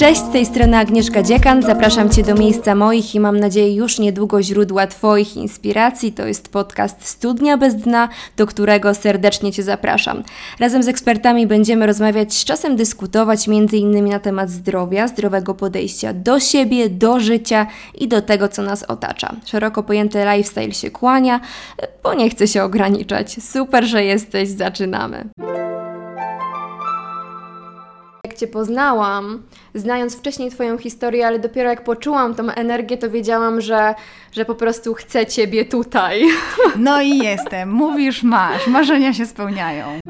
Cześć, z tej strony Agnieszka Dziekan. Zapraszam Cię do miejsca moich i mam nadzieję już niedługo źródła Twoich inspiracji. To jest podcast Studnia bez dna, do którego serdecznie Cię zapraszam. Razem z ekspertami będziemy rozmawiać, czasem dyskutować m.in. na temat zdrowia, zdrowego podejścia do siebie, do życia i do tego, co nas otacza. Szeroko pojęty lifestyle się kłania, bo nie chce się ograniczać. Super, że jesteś, zaczynamy. Jak Cię poznałam, znając wcześniej Twoją historię, ale dopiero jak poczułam tą energię, to wiedziałam, że, że po prostu chcę Ciebie tutaj. No i jestem. Mówisz, masz. Marzenia się spełniają.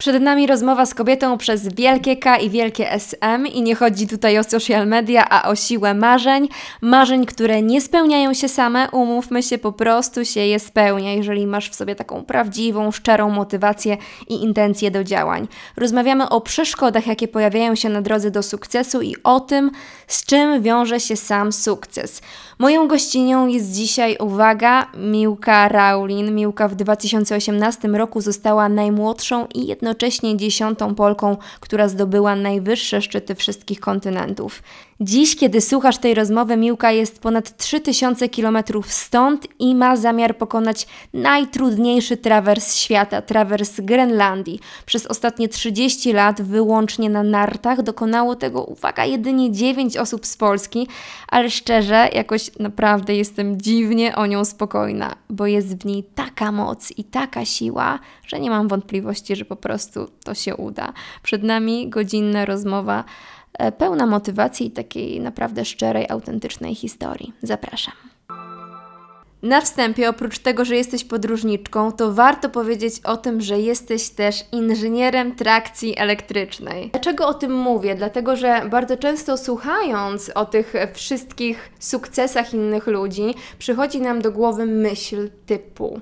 Przed nami rozmowa z kobietą przez wielkie K i wielkie SM i nie chodzi tutaj o social media, a o siłę marzeń. Marzeń, które nie spełniają się same, umówmy się, po prostu się je spełnia, jeżeli masz w sobie taką prawdziwą, szczerą motywację i intencję do działań. Rozmawiamy o przeszkodach, jakie pojawiają się na drodze do sukcesu i o tym, z czym wiąże się sam sukces. Moją gościnią jest dzisiaj, uwaga, Miłka Raulin. Miłka w 2018 roku została najmłodszą i jednocześnie dziesiątą Polką, która zdobyła najwyższe szczyty wszystkich kontynentów. Dziś, kiedy słuchasz tej rozmowy, Miłka jest ponad 3000 km stąd i ma zamiar pokonać najtrudniejszy trawers świata, trawers Grenlandii. Przez ostatnie 30 lat wyłącznie na nartach dokonało tego, uwaga, jedynie 9 osób z Polski, ale szczerze, jakoś naprawdę jestem dziwnie o nią spokojna, bo jest w niej taka moc i taka siła, że nie mam wątpliwości, że po prostu to się uda. Przed nami godzinna rozmowa pełna motywacji i takiej naprawdę szczerej, autentycznej historii. Zapraszam. Na wstępie, oprócz tego, że jesteś podróżniczką, to warto powiedzieć o tym, że jesteś też inżynierem trakcji elektrycznej. Dlaczego o tym mówię? Dlatego, że bardzo często słuchając o tych wszystkich sukcesach innych ludzi, przychodzi nam do głowy myśl typu.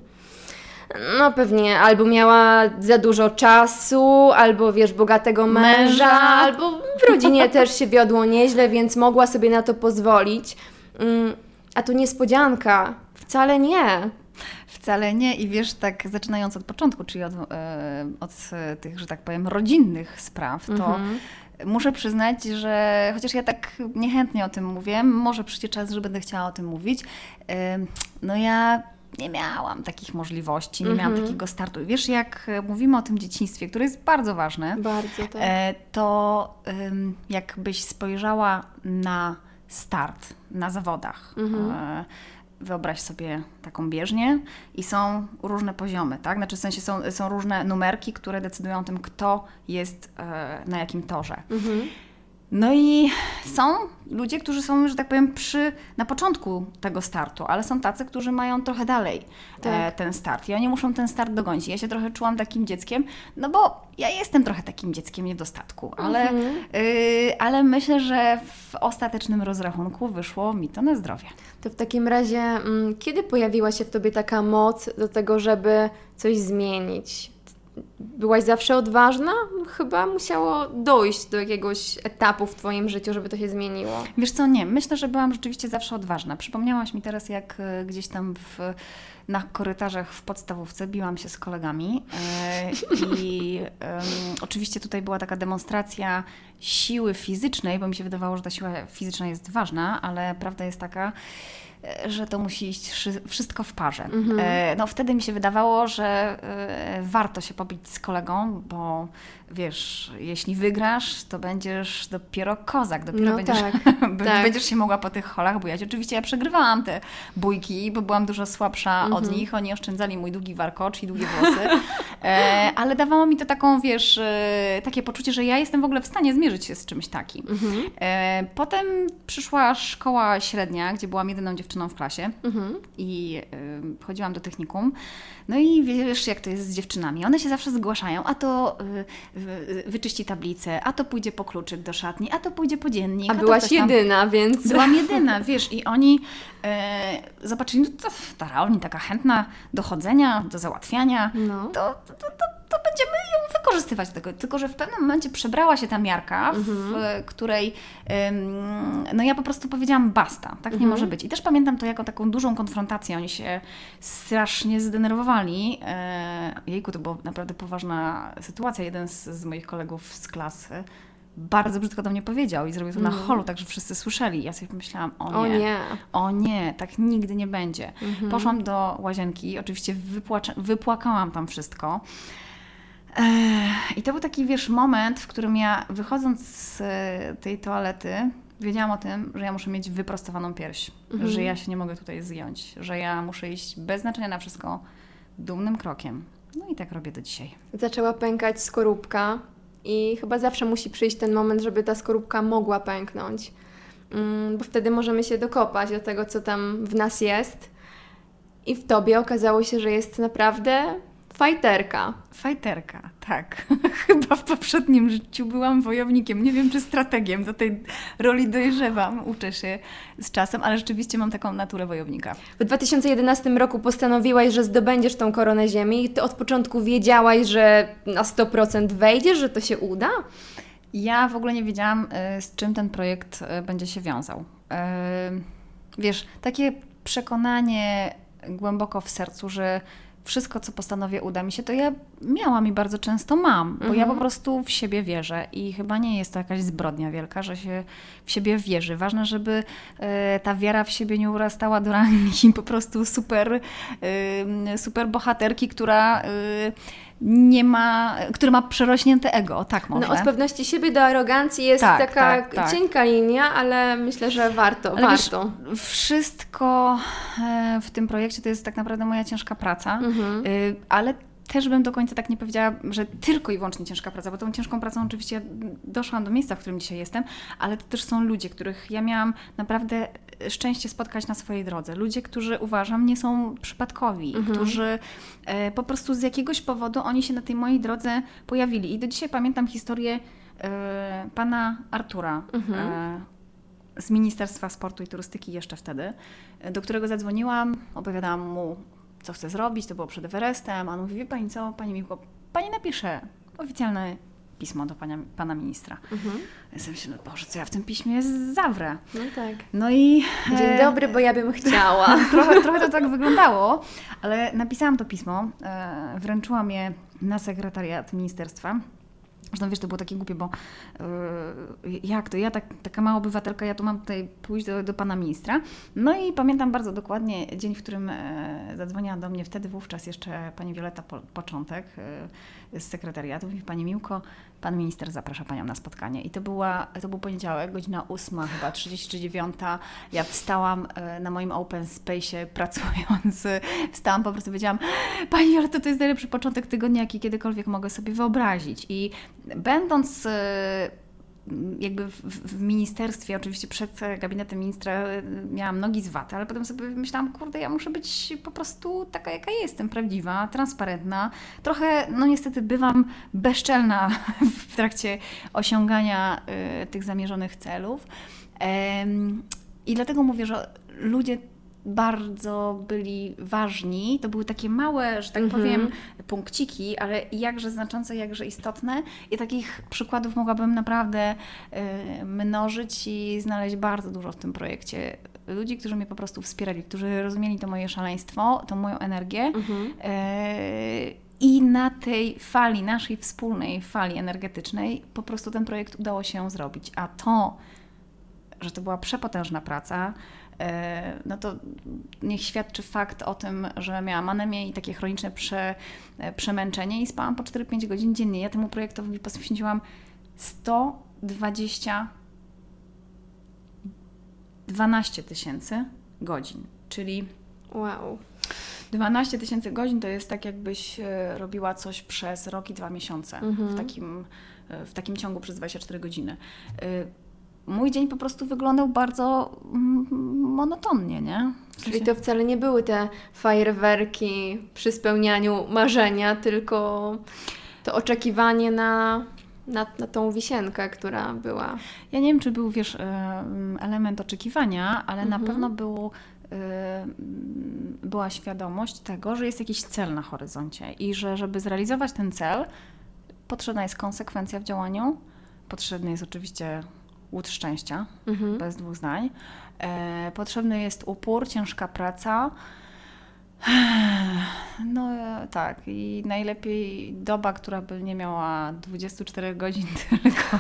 No pewnie, albo miała za dużo czasu, albo wiesz, bogatego męża, Męża. albo w rodzinie też się wiodło nieźle, więc mogła sobie na to pozwolić. Mm, A tu niespodzianka, wcale nie. Wcale nie. I wiesz, tak zaczynając od początku, czyli od, e, od tych, że tak powiem, rodzinnych spraw, to Mhm. muszę przyznać, że chociaż ja tak niechętnie o tym mówię, może przyjdzie czas, że będę chciała o tym mówić. e, No ja nie miałam takich możliwości, nie miałam Mhm. takiego startu. Wiesz, jak e, mówimy o tym dzieciństwie, które jest bardzo ważne, Bardzo tak. E, to jakbyś spojrzała na start na zawodach. Mhm. E, Wyobraź sobie taką bieżnię i są różne poziomy, tak? Znaczy w sensie są, są różne numerki, które decydują o tym, kto jest na jakim torze. Mhm. No i są ludzie, którzy są, że tak powiem, przy, na początku tego startu, ale są tacy, którzy mają trochę dalej e, Tak. ten start i oni muszą ten start dogonić. Ja się trochę czułam takim dzieckiem, no bo ja jestem trochę takim dzieckiem niedostatku, ale, Mhm. y, ale myślę, że w ostatecznym rozrachunku wyszło mi to na zdrowie. To w takim razie, mm, kiedy pojawiła się w tobie taka moc do tego, żeby coś zmienić? Byłaś zawsze odważna? Chyba musiało dojść do jakiegoś etapu w twoim życiu, żeby to się zmieniło. Wiesz co, nie, myślę, że byłam rzeczywiście zawsze odważna. Przypomniałaś mi teraz, jak e, gdzieś tam w, na korytarzach w podstawówce biłam się z kolegami e, i oczywiście tutaj była taka demonstracja siły fizycznej, bo mi się wydawało, że ta siła fizyczna jest ważna, ale prawda jest taka, że to musi iść wszy- wszystko w parze. Mhm. E, No wtedy mi się wydawało, że e, warto się pobić z kolegą, bo wiesz, jeśli wygrasz, to będziesz dopiero kozak, dopiero No będziesz, tak, tak. będziesz się mogła po tych holach bujać. Oczywiście ja przegrywałam te bójki, bo byłam dużo słabsza od Mhm. nich. Oni oszczędzali mój długi warkocz i długie włosy, e, ale dawało mi to taką, wiesz, e, takie poczucie, że ja jestem w ogóle w stanie zmierzyć się z czymś takim. Mhm. E, potem przyszła szkoła średnia, gdzie byłam jedyną dziewczyną w klasie Mhm. i y, chodziłam do technikum. No i wiesz, jak to jest z dziewczynami. One się zawsze zgłaszają, a to y, y, wyczyści tablicę, a to pójdzie po kluczyk do szatni, a to pójdzie po dziennik. A to byłaś jedyna, więc... Byłam jedyna, wiesz, i oni e, zobaczyli, no to ta taka chętna do chodzenia, do załatwiania, No. to, to, to, wykorzystywać tego. Tylko, że w pewnym momencie przebrała się ta miarka, w której ym, no ja po prostu powiedziałam basta, tak nie może być. I też pamiętam to jako taką dużą konfrontację. Oni się strasznie zdenerwowali. E, jejku, to była naprawdę poważna sytuacja. Jeden z, z moich kolegów z klasy bardzo brzydko do mnie powiedział i zrobił to na holu, tak że wszyscy słyszeli. Ja sobie pomyślałam, o O nie, nie. o nie, tak nigdy nie będzie. Poszłam do łazienki, oczywiście wypłacze, wypłakałam tam wszystko. I to był taki, wiesz, moment, w którym ja wychodząc z e, tej toalety, wiedziałam o tym, że ja muszę mieć wyprostowaną pierś, że ja się nie mogę tutaj zgiąć, że ja muszę iść bez znaczenia na wszystko dumnym krokiem. No i tak robię do dzisiaj. Zaczęła pękać skorupka i chyba zawsze musi przyjść ten moment, żeby ta skorupka mogła pęknąć. Mm, Bo wtedy możemy się dokopać do tego, co tam w nas jest. I w tobie okazało się, że jest naprawdę fajterka. Fajterka, tak. Chyba w poprzednim życiu byłam wojownikiem. Nie wiem, czy strategiem. Do tej roli dojrzewam, uczę się z czasem, ale rzeczywiście mam taką naturę wojownika. W 2011 roku postanowiłaś, że zdobędziesz tą koronę ziemi i ty od początku wiedziałaś, że na 100% wejdziesz, że to się uda? Ja w ogóle nie wiedziałam, y, z czym ten projekt y, będzie się wiązał. Y, Wiesz, takie przekonanie głęboko w sercu, że wszystko, co postanowię, uda mi się, to ja miałam i bardzo często mam, bo ja po prostu w siebie wierzę i chyba nie jest to jakaś zbrodnia wielka, że się w siebie wierzy. Ważne, żeby e, ta wiara w siebie nie urastała do rangi po prostu super, e, super bohaterki, która e, nie ma, który ma przerośnięte ego, tak może. No od pewności siebie do arogancji jest Tak, taka tak, tak. cienka linia, ale myślę, że warto, Ale wiesz, warto. wszystko e, w tym projekcie to jest tak naprawdę moja ciężka praca, Mhm. Y, ale też bym do końca tak nie powiedziała, że tylko i wyłącznie ciężka praca, bo tą ciężką pracą oczywiście ja doszłam do miejsca, w którym dzisiaj jestem, ale to też są ludzie, których ja miałam naprawdę szczęście spotkać na swojej drodze. Ludzie, którzy uważam nie są przypadkowi, którzy e, po prostu z jakiegoś powodu oni się na tej mojej drodze pojawili. I do dzisiaj pamiętam historię e, pana Artura. E, z Ministerstwa Sportu i Turystyki jeszcze wtedy, do którego zadzwoniłam, opowiadałam mu, co chcę zrobić, to było przed Everestem, a on mówi, wie Pani co, Pani Miłko, Pani napisze oficjalne pismo do pana, pana ministra. Ja sobie myślę, no Boże, co ja w tym piśmie zawrę. No tak. No i... Dzień e, dobry, bo ja bym chciała. trochę, trochę to tak wyglądało, ale napisałam to pismo, e, wręczyłam je na sekretariat ministerstwa. Zresztą wiesz, to było takie głupie, bo e, jak to, ja tak, taka mała obywatelka, ja tu mam tutaj pójść do, do pana ministra. No i pamiętam bardzo dokładnie dzień, w którym e, zadzwoniła do mnie wtedy wówczas jeszcze pani Wioleta po, Początek e, z sekretariatu. Mówi, pani Miłko, pan minister zaprasza panią na spotkanie. I to, była, to był poniedziałek, godzina 8 chyba, 30 czy 9. Ja wstałam e, na moim open space'ie pracując, wstałam po prostu powiedziałam, pani Joleta, to jest najlepszy początek tygodnia, jaki kiedykolwiek mogę sobie wyobrazić. I będąc e, jakby w, w ministerstwie, oczywiście przed gabinetem ministra e, miałam nogi z waty, ale potem sobie myślałam, kurde, ja muszę być po prostu taka, jaka jestem, prawdziwa, transparentna. Trochę, no niestety, bywam bezczelna w trakcie osiągania e, tych zamierzonych celów. I dlatego mówię, że ludzie bardzo byli ważni. To były takie małe, że tak Mhm. powiem, punkciki, ale jakże znaczące, jakże istotne. I takich przykładów mogłabym naprawdę y, mnożyć i znaleźć bardzo dużo w tym projekcie. Ludzi, którzy mnie po prostu wspierali, którzy rozumieli to moje szaleństwo, tą moją energię. Mhm. Y, I na tej fali, naszej wspólnej fali energetycznej, po prostu ten projekt udało się zrobić. A to, że to była przepotężna praca, no to niech świadczy fakt o tym, że miałam anemię i takie chroniczne prze, e, przemęczenie i spałam po 4-5 godzin dziennie. Ja temu projektowi poświęciłam 120 12 tysięcy godzin, czyli Wow. 12 tysięcy godzin to jest tak, jakbyś e, robiła coś przez rok i dwa miesiące w, takim, e, w takim ciągu przez 24 godziny. E, Mój dzień po prostu wyglądał bardzo mm, monotonnie, nie? W Czyli sensie- to wcale nie były te fajerwerki przy spełnianiu marzenia, tylko to oczekiwanie na, na, na tą wisienkę, która była. Ja nie wiem, czy był, wiesz, em, element oczekiwania, ale na pewno był, em, była świadomość tego, że jest jakiś cel na horyzoncie i że żeby zrealizować ten cel, potrzebna jest konsekwencja w działaniu, potrzebny jest oczywiście łód szczęścia, Mhm. bez dwóch zdań. E, potrzebny jest upór, ciężka praca. No e, tak, i najlepiej doba, która by nie miała 24 godzin, tylko,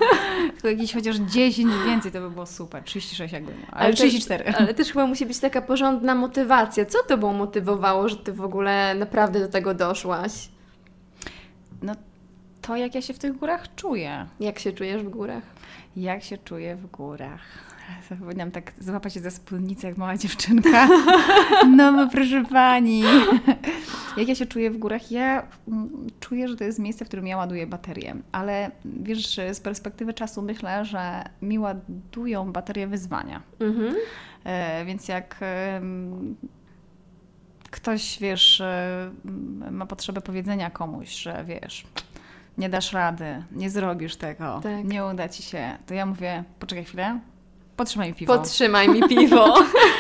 jakieś chociaż 10 więcej, to by było super. 36 jakby miała, ale, Ale to- 34. Ale też chyba musi być taka porządna motywacja. Co Tobą motywowało, że Ty w ogóle naprawdę do tego doszłaś? No to jak ja się w tych górach czuję. Jak się czujesz w górach? Jak się czuję w górach. Powinnam tak złapać się za spódnicę jak mała dziewczynka. No bo proszę pani. Jak ja się czuję w górach? Ja mm, czuję, że to jest miejsce, w którym ja ładuję baterię. Ale wiesz, z perspektywy czasu myślę, że mi ładują baterie wyzwania. Mhm. E, więc jak ktoś, wiesz, e, ma potrzebę powiedzenia komuś, że wiesz, nie dasz rady, nie zrobisz tego, Tak. nie uda ci się, to ja mówię, poczekaj chwilę, potrzymaj mi piwo. Podtrzymaj mi piwo.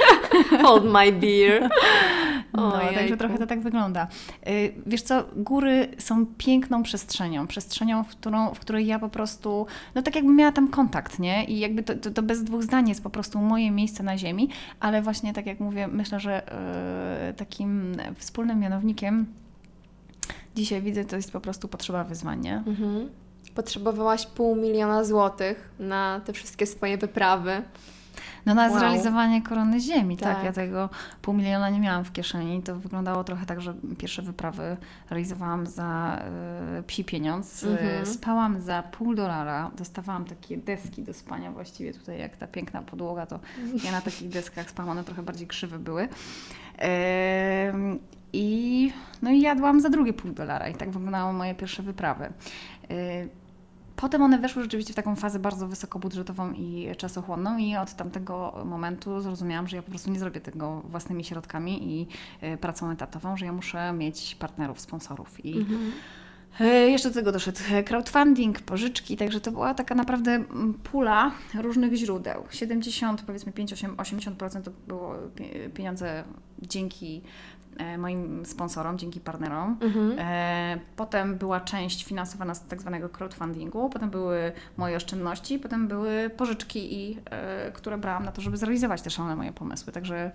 Hold my beer. No, Ojejku. także trochę to tak wygląda. Y, Wiesz co, góry są piękną przestrzenią, przestrzenią, w, którą, w której ja po prostu, no tak jakbym miała tam kontakt, nie? I jakby to, to, to bez dwóch zdań jest po prostu moje miejsce na ziemi, ale właśnie tak jak mówię, myślę, że y, takim wspólnym mianownikiem dzisiaj widzę, to jest po prostu potrzeba wyzwań, nie? Mhm. Potrzebowałaś pół miliona złotych na te wszystkie swoje wyprawy. No na Wow. zrealizowanie korony ziemi, tak. Tak. Ja tego pół miliona nie miałam w kieszeni. To wyglądało trochę tak, że pierwsze wyprawy realizowałam za y, psi pieniądz. Y, Mhm. Spałam za pół dolara. Dostawałam takie deski do spania właściwie tutaj, jak ta piękna podłoga, to ja na takich deskach spałam, one trochę bardziej krzywe były. I, no i jadłam za drugie pół dolara i tak wyglądały moje pierwsze wyprawy. Y, Potem one weszły rzeczywiście w taką fazę bardzo wysokobudżetową i czasochłonną i od tamtego momentu zrozumiałam, że ja po prostu nie zrobię tego własnymi środkami i y, pracą etatową, że ja muszę mieć partnerów, sponsorów i Mhm. E, Jeszcze do tego doszedł crowdfunding, pożyczki, także to była taka naprawdę mm, pula różnych źródeł. 70, powiedzmy 5, 8, 80% to było pie- pieniądze dzięki moim sponsorom, dzięki partnerom. Mhm. E, Potem była część finansowana z tak zwanego crowdfundingu, potem były moje oszczędności, potem były pożyczki, i, e, które brałam na to, żeby zrealizować te szalone moje pomysły. Także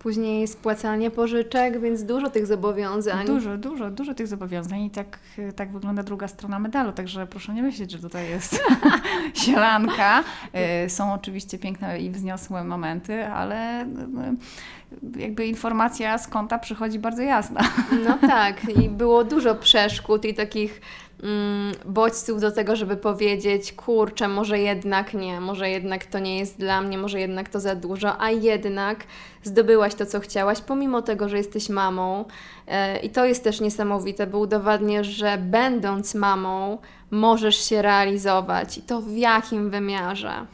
Później spłacanie pożyczek, więc dużo tych zobowiązań. Dużo, dużo, dużo tych zobowiązań i tak, tak wygląda druga strona medalu, także proszę nie myśleć, że tutaj jest sielanka. Y, Są oczywiście piękne i wzniosłe momenty, ale y, jakby informacja z konta przychodzi bardzo jasna. No tak, i było dużo przeszkód i takich mm, bodźców do tego, żeby powiedzieć, kurczę, może jednak nie, może jednak to nie jest dla mnie, może jednak to za dużo, a jednak zdobyłaś to, co chciałaś, pomimo tego, że jesteś mamą. E, I to jest też niesamowite, bo udowadniasz, że będąc mamą, możesz się realizować i to w jakim wymiarze.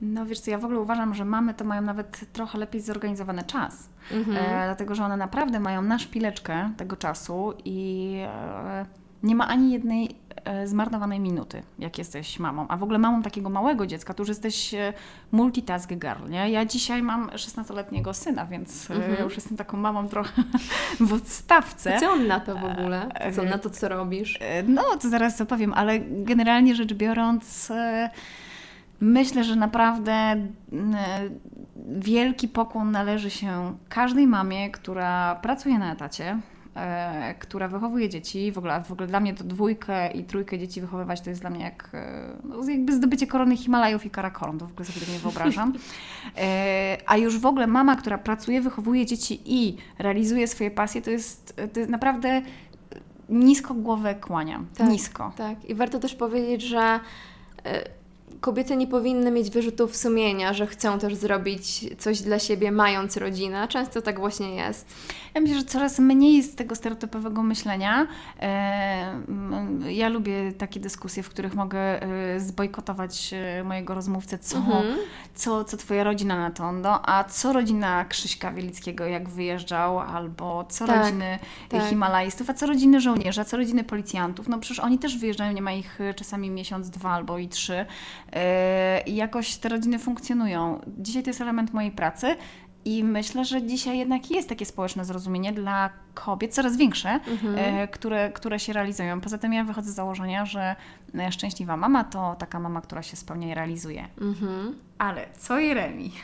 No wiesz co, ja w ogóle uważam, że mamy to mają nawet trochę lepiej zorganizowany czas. Mhm. E, dlatego, że one naprawdę mają na szpileczkę tego czasu i e, nie ma ani jednej e, zmarnowanej minuty, jak jesteś mamą. A w ogóle mamą takiego małego dziecka, to już jesteś e, multitask girl, nie? Ja dzisiaj mam 16-letniego syna, więc e, Mhm. ja już jestem taką mamą trochę w odstawce. Co on na to w ogóle? Co na to, co robisz? No, to zaraz opowiem, ale generalnie rzecz biorąc, myślę, że naprawdę wielki pokłon należy się każdej mamie, która pracuje na etacie. E, Która wychowuje dzieci, w ogóle, w ogóle dla mnie to dwójkę i trójkę dzieci wychowywać to jest dla mnie jak e, no, jakby zdobycie korony Himalajów i Karakorum, to w ogóle sobie tego nie wyobrażam. E, A już w ogóle mama, która pracuje, wychowuje dzieci i realizuje swoje pasje, to jest, to jest naprawdę nisko głowę kłaniam. Tak. Nisko. Tak, i warto też powiedzieć, że kobiety nie powinny mieć wyrzutów sumienia, że chcą też zrobić coś dla siebie, mając rodzinę. Często tak właśnie jest. Ja myślę, że coraz mniej jest tego stereotypowego myślenia. E, Ja lubię takie dyskusje, w których mogę e, zbojkotować e, mojego rozmówcę, co, Mhm. co, co twoja rodzina na to, no, a co rodzina Krzyśka Wielickiego, jak wyjeżdżał, albo co Tak, rodziny tak. Himalajstów, a co rodziny żołnierzy, a co rodziny policjantów. No przecież oni też wyjeżdżają, nie ma ich czasami miesiąc, dwa albo i trzy. E, I jakoś te rodziny funkcjonują. Dzisiaj to jest element mojej pracy. I myślę, że dzisiaj jednak jest takie społeczne zrozumienie dla kobiet, coraz większe, e, które, które się realizują. Poza tym ja wychodzę z założenia, że e, szczęśliwa mama to taka mama, która się spełnia i realizuje. Mhm. Ale co Jeremi?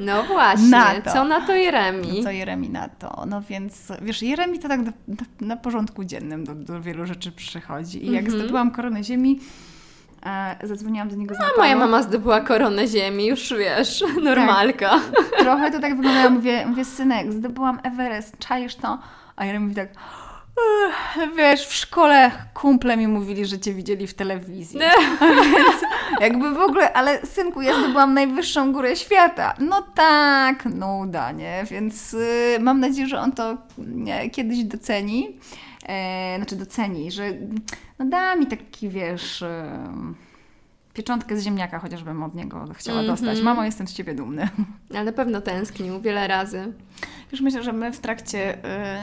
No właśnie, Na co na to Jeremi? Co Jeremi na to? No więc, wiesz, Jeremi to tak na, na, na porządku dziennym do, do wielu rzeczy przychodzi. I jak Mhm. zdobyłam koronę ziemi, e, zadzwoniłam do niego z A moja mama zdobyła koronę ziemi, już wiesz, normalka. Trochę to tak wyglądało. Mówię, mówię, synek, zdobyłam Everest, czaisz to? A Jeremi mówi tak, "Ech, wiesz, w szkole kumple mi mówili, że cię widzieli w telewizji. Więc jakby w ogóle, ale synku, ja zdobyłam najwyższą górę świata. No tak, no uda, nie? Więc y, mam nadzieję, że on to nie, kiedyś doceni. E, znaczy doceni, że no da mi taki, wiesz... Pieczątkę z ziemniaka chociażbym od niego chciała Mhm. dostać. Mamo, jestem z ciebie dumny. Ale na pewno tęsknił wiele razy. Już myślę, że my w trakcie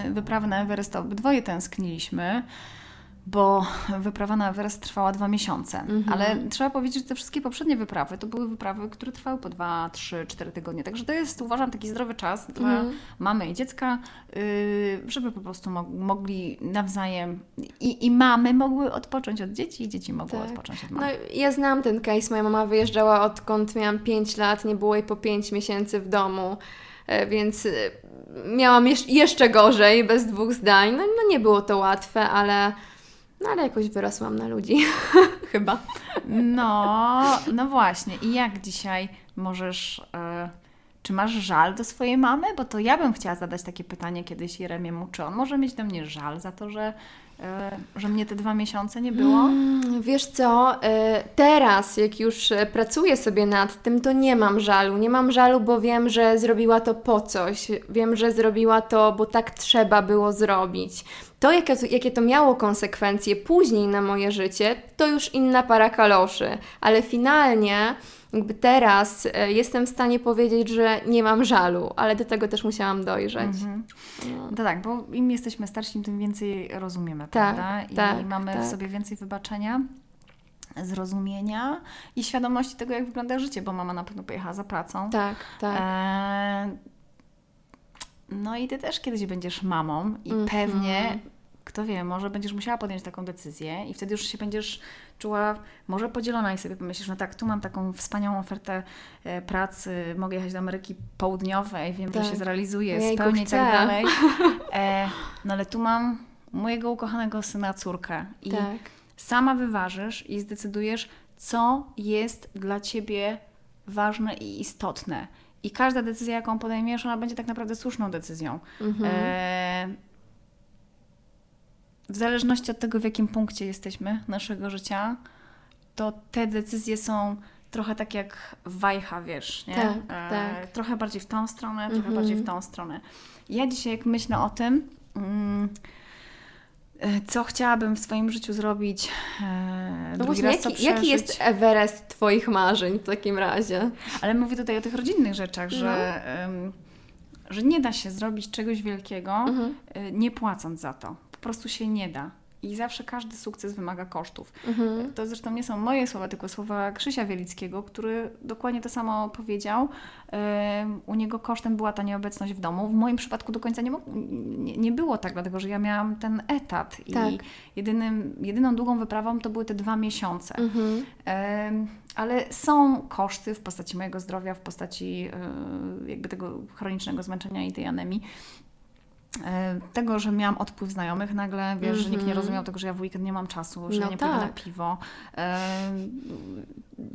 y, wyprawy na Everest obydwoje tęskniliśmy, bo wyprawa na Everest trwała dwa miesiące. Ale trzeba powiedzieć, że te wszystkie poprzednie wyprawy to były wyprawy, które trwały po dwa, trzy, cztery tygodnie. Także to jest, uważam, taki zdrowy czas dla mamy i dziecka, y, żeby po prostu mo- mogli nawzajem i, i mamy mogły odpocząć od dzieci, i dzieci mogły Tak. odpocząć od No mamy. ja znam ten case. Moja mama wyjeżdżała odkąd miałam 5 lat, nie było jej po 5 miesięcy w domu, e, więc e, miałam jesz- jeszcze gorzej, bez dwóch zdań. No, no nie było to łatwe, ale, no, ale jakoś wyrosłam na ludzi. Chyba. No, no właśnie. I jak dzisiaj możesz. e, czy masz żal do swojej mamy? Bo to ja bym chciała zadać takie pytanie kiedyś Jeremiemu, czy on może mieć do mnie żal za to, że, e, że mnie te dwa miesiące nie było? Mm, Wiesz co, e, teraz jak już pracuję sobie nad tym, to nie mam żalu. Nie mam żalu, bo wiem, że zrobiła to po coś. Wiem, że zrobiła to, bo tak trzeba było zrobić. To, jakie to, jakie to miało konsekwencje później na moje życie, to już inna para kaloszy. Ale finalnie, jakby teraz e, jestem w stanie powiedzieć, że nie mam żalu, ale do tego też musiałam dojrzeć. Mhm. No tak, bo im jesteśmy starsi, tym więcej rozumiemy, Tak, prawda? I tak, mamy w tak. sobie więcej wybaczenia, zrozumienia i świadomości tego, jak wygląda życie, bo mama na pewno pojechała za pracą. Tak, tak. E, no i ty też kiedyś będziesz mamą i Mhm. pewnie, kto wie, może będziesz musiała podjąć taką decyzję i wtedy już się będziesz czuła może podzielona i sobie pomyślisz, no tak, tu mam taką wspaniałą ofertę e, pracy, mogę jechać do Ameryki Południowej, wiem, Tak. że się zrealizuję, Jejku, spełnię i tak dalej. E, no ale tu mam mojego ukochanego syna, córkę i tak. sama wyważysz i zdecydujesz, co jest dla ciebie ważne i istotne. I każda decyzja, jaką podejmiesz, ona będzie tak naprawdę słuszną decyzją. Mhm. E, w zależności od tego, w jakim punkcie jesteśmy naszego życia, to te decyzje są trochę tak jak wajcha, wiesz, nie? Tak, tak. Trochę bardziej w tą stronę, trochę Mhm. bardziej w tą stronę. Ja dzisiaj, jak myślę o tym, mm, e, co chciałabym w swoim życiu zrobić, e, No właśnie, jaki, jaki jest. Everest Twoich marzeń w takim razie? Ale mówię tutaj o tych rodzinnych rzeczach, że, No. że nie da się zrobić czegoś wielkiego, Mhm. e, nie płacąc za to. Po prostu się nie da. I zawsze każdy sukces wymaga kosztów. Mhm. To zresztą nie są moje słowa, tylko słowa Krzysia Wielickiego, który dokładnie to samo powiedział. U niego kosztem była ta nieobecność w domu. W moim przypadku do końca nie, nie, nie było tak, dlatego że ja miałam ten etat. Tak. I jedynym, jedyną długą wyprawą to były te dwa miesiące. Mhm. Ale są koszty w postaci mojego zdrowia, w postaci e, jakby tego chronicznego zmęczenia i tej anemii. E, Tego, że miałam odpływ znajomych nagle, wiesz, że nikt nie Mhm. rozumiał tego, że ja w weekend nie mam czasu, że No ja nie pójdę na tak. piwo. Em,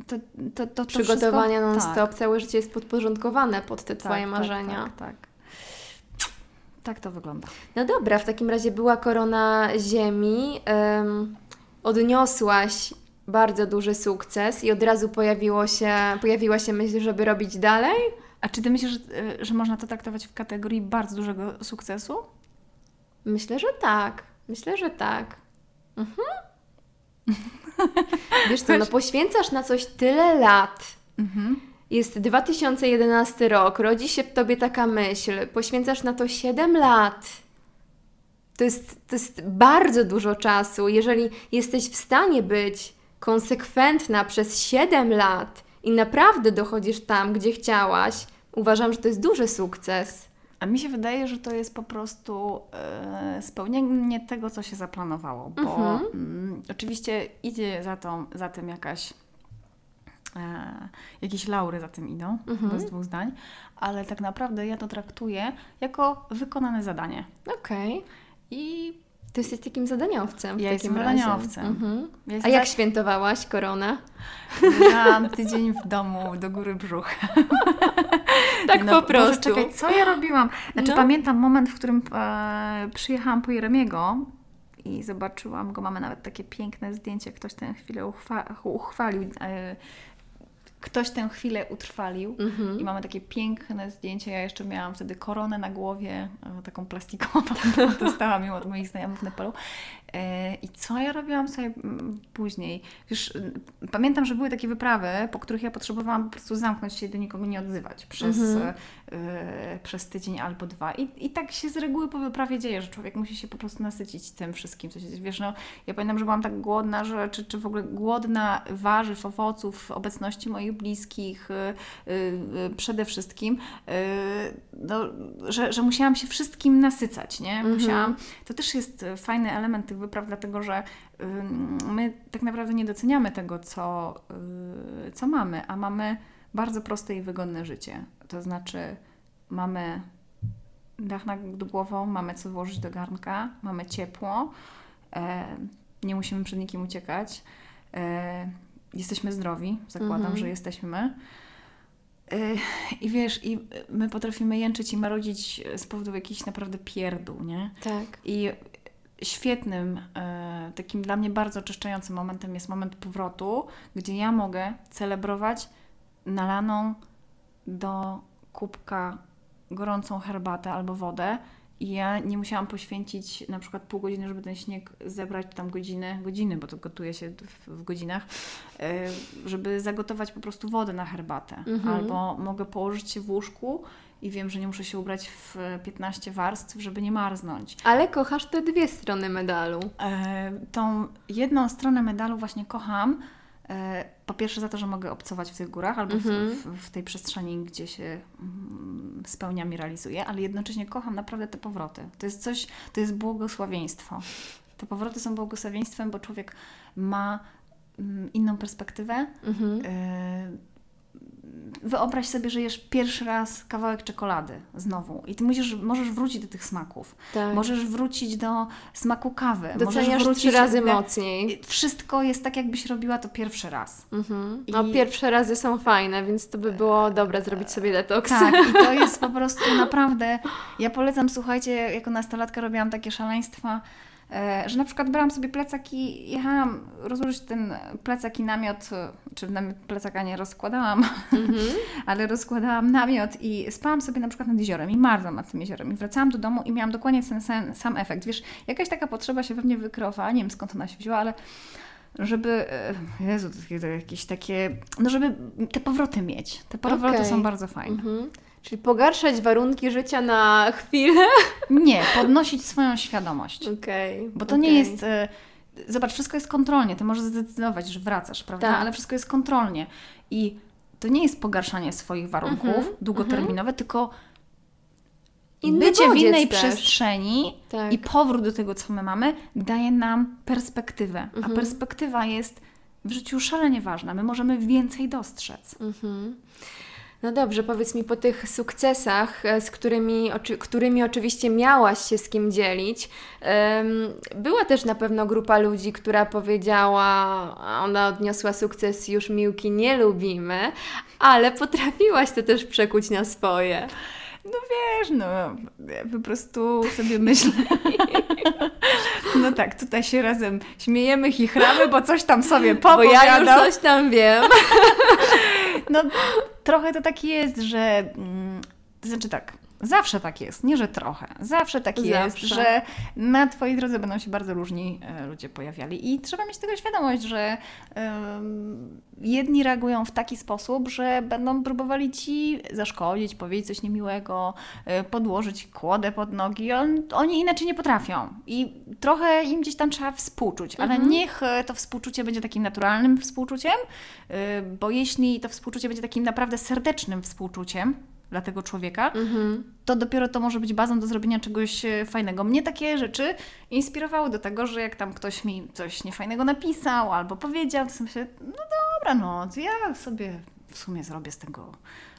To, to, to, to Przygotowania non-stop, Tak, całe życie jest podporządkowane pod te Twoje tak, marzenia. Tak, tak, tak. Tak to wygląda. No dobra, w takim razie była korona ziemi, em, odniosłaś bardzo duży sukces i od razu pojawiło się, pojawiła się myśl, żeby robić dalej? A czy ty myślisz, że, że można to traktować w kategorii bardzo dużego sukcesu? Myślę, że tak. Myślę, że tak. Mhm. Wiesz co, no poświęcasz na coś tyle lat. Mhm. Jest 2011 rok, rodzi się w tobie taka myśl, poświęcasz na to 7 lat. To jest, to jest bardzo dużo czasu. Jeżeli jesteś w stanie być konsekwentna przez 7 lat i naprawdę dochodzisz tam, gdzie chciałaś, Uważam, że to jest duży sukces. A mi się wydaje, że to jest po prostu e, spełnienie tego, co się zaplanowało, bo Mhm. mm, oczywiście idzie za, tą, za tym jakaś e, jakieś laury za tym idą, Mhm. bez dwóch zdań, ale tak naprawdę ja to traktuję jako wykonane zadanie. Okej. I Ty jesteś takim zadaniowcem w Ja takim jestem razie. zadaniowcem. Mhm. ja A jak tak- świętowałaś koronę? Miałam tydzień w domu do góry brzucha. Tak No, po Boże, prostu. czekaj, co ja robiłam? Znaczy No. pamiętam moment, w którym e, przyjechałam po Jeremiego i zobaczyłam go, mamy nawet takie piękne zdjęcie, ktoś tę chwilę uchwa- uchwalił. E, ktoś tę chwilę utrwalił Mhm. i mamy takie piękne zdjęcie. Ja jeszcze miałam wtedy koronę na głowie, e, taką plastikową, dostałam ją od moich znajomych w Nepalu. E, I co ja robiłam sobie mm, później? Wiesz, mm, pamiętam, że były takie wyprawy, po których ja potrzebowałam po prostu zamknąć się i do nikogo nie odzywać przez, Mhm. e, przez tydzień albo dwa. I, I tak się z reguły po wyprawie dzieje, że człowiek musi się po prostu nasycić tym wszystkim, co się dzieje. Wiesz, no, ja pamiętam, że byłam tak głodna, że, czy, czy w ogóle głodna warzyw, owoców, obecności moich bliskich, y, y, y, przede wszystkim, y, no, że, że musiałam się wszystkim nasycać, nie? Mhm. Musiałam, to też jest y, fajny element tych wypraw, dlatego że my tak naprawdę nie doceniamy tego, co, y, co mamy, a mamy bardzo proste i wygodne życie. To znaczy, mamy dach nad głową, mamy co włożyć do garnka, mamy ciepło, e, nie musimy przed nikim uciekać, e, jesteśmy zdrowi, zakładam, Mhm. że jesteśmy. E, I wiesz, i my potrafimy jęczyć i marudzić z powodu jakichś naprawdę pierdół, nie? Tak. I świetnym, e, takim dla mnie bardzo oczyszczającym momentem jest moment powrotu, gdzie ja mogę celebrować nalaną do kubka gorącą herbatę albo wodę i ja nie musiałam poświęcić na przykład pół godziny, żeby ten śnieg zebrać, czy tam godziny, godziny, bo to gotuje się w, w godzinach, e, żeby zagotować po prostu wodę na herbatę. Mhm. Albo mogę położyć się w łóżku i wiem, że nie muszę się ubrać w 15 warstw, żeby nie marznąć. Ale kochasz te dwie strony medalu. E, tą jedną stronę medalu właśnie kocham. E, po pierwsze za to, że mogę obcować w tych górach albo Mhm. w, w, w tej przestrzeni, gdzie się mm, spełniam i realizuję, ale jednocześnie kocham naprawdę te powroty. To jest coś, to jest błogosławieństwo. Te powroty są błogosławieństwem, bo człowiek ma mm, inną perspektywę. Mhm. E, Wyobraź sobie, że jesz pierwszy raz kawałek czekolady znowu i ty musisz, możesz wrócić do tych smaków. Tak. Możesz wrócić do smaku kawy. możesz Doceniasz wrócić trzy razy do- mocniej. Wszystko jest tak, jakbyś robiła to pierwszy raz. Mhm. No, I- pierwsze razy są fajne, więc to by było dobre zrobić sobie detoks. Tak, i to jest po prostu naprawdę. Ja polecam, słuchajcie, jako nastolatka robiłam takie szaleństwa, że na przykład brałam sobie plecak i jechałam rozłożyć ten plecak i namiot, e, czy namiot plecaka nie rozkładałam, Mhm. ale rozkładałam namiot i spałam sobie na przykład nad jeziorem i marłam nad tym jeziorem i wracałam do domu i miałam dokładnie ten sam, sam efekt. Wiesz, jakaś taka potrzeba się we mnie wykreowała, nie wiem skąd ona się wzięła, ale żeby, e, Jezu, jakieś takie, no żeby te powroty mieć. Te powroty Okej. są bardzo fajne. Mhm. Czyli pogarszać warunki życia na chwilę. Nie, podnosić swoją świadomość. Okej. Bo to okej. nie jest. e, Zobacz, wszystko jest kontrolnie. Ty możesz zdecydować, że wracasz, prawda? Tak. Ale wszystko jest kontrolnie. I to nie jest pogarszanie swoich warunków Mhm, długoterminowe, tylko Inny bycie w innej też. przestrzeni Tak. i powrót do tego, co my mamy, daje nam perspektywę. Mhm. A perspektywa jest w życiu szalenie ważna. My możemy więcej dostrzec. Mhm. No dobrze, powiedz mi po tych sukcesach, e, z którymi, oczy, którymi oczywiście miałaś się z kim dzielić, była też na pewno grupa ludzi, która powiedziała, ona odniosła sukces, już Miłki nie lubimy, ale potrafiłaś to też przekuć na swoje. No wiesz, no ja po prostu sobie myślę. No tak, tutaj się razem śmiejemy, chichramy, bo coś tam sobie Bo ja już coś tam wiem. No trochę to tak jest, że... Mm, to znaczy tak, zawsze tak jest, nie że trochę. Zawsze tak jest, Zawsze. że na Twojej drodze będą się bardzo różni e, ludzie pojawiali i trzeba mieć tego świadomość, że em, jedni reagują w taki sposób, że będą próbowali Ci zaszkodzić, powiedzieć coś niemiłego, e, podłożyć kłodę pod nogi. On, oni inaczej nie potrafią i trochę im gdzieś tam trzeba współczuć, ale Mhm. niech e, to współczucie będzie takim naturalnym współczuciem, bo jeśli to współczucie będzie takim naprawdę serdecznym współczuciem, dla tego człowieka, Mhm. to dopiero to może być bazą do zrobienia czegoś e, fajnego. Mnie takie rzeczy inspirowały do tego, że jak tam ktoś mi coś niefajnego napisał albo powiedział, to sobie myślę, no dobra, no ja sobie w sumie zrobię z tego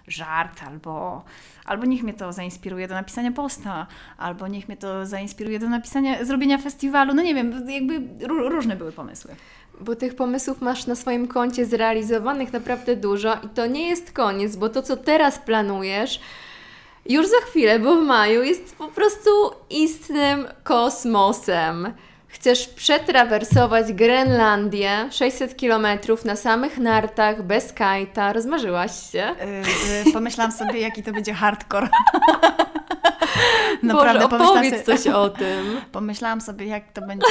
żart, albo, albo niech mnie to zainspiruje do napisania posta, albo niech mnie to zainspiruje do napisania, zrobienia festiwalu, no nie wiem, jakby ró- różne były pomysły. Bo tych pomysłów masz na swoim koncie zrealizowanych naprawdę dużo i to nie jest koniec, bo to, co teraz planujesz, już za chwilę, bo w maju jest po prostu istnym kosmosem. Chcesz przetrawersować Grenlandię 600 km na samych nartach, bez kajta. Rozmarzyłaś się? Yy, pomyślałam sobie, jaki to będzie hardcore. Boże, pomyślałam opowiedz sobie- coś o tym. Pomyślałam sobie, jak to będzie,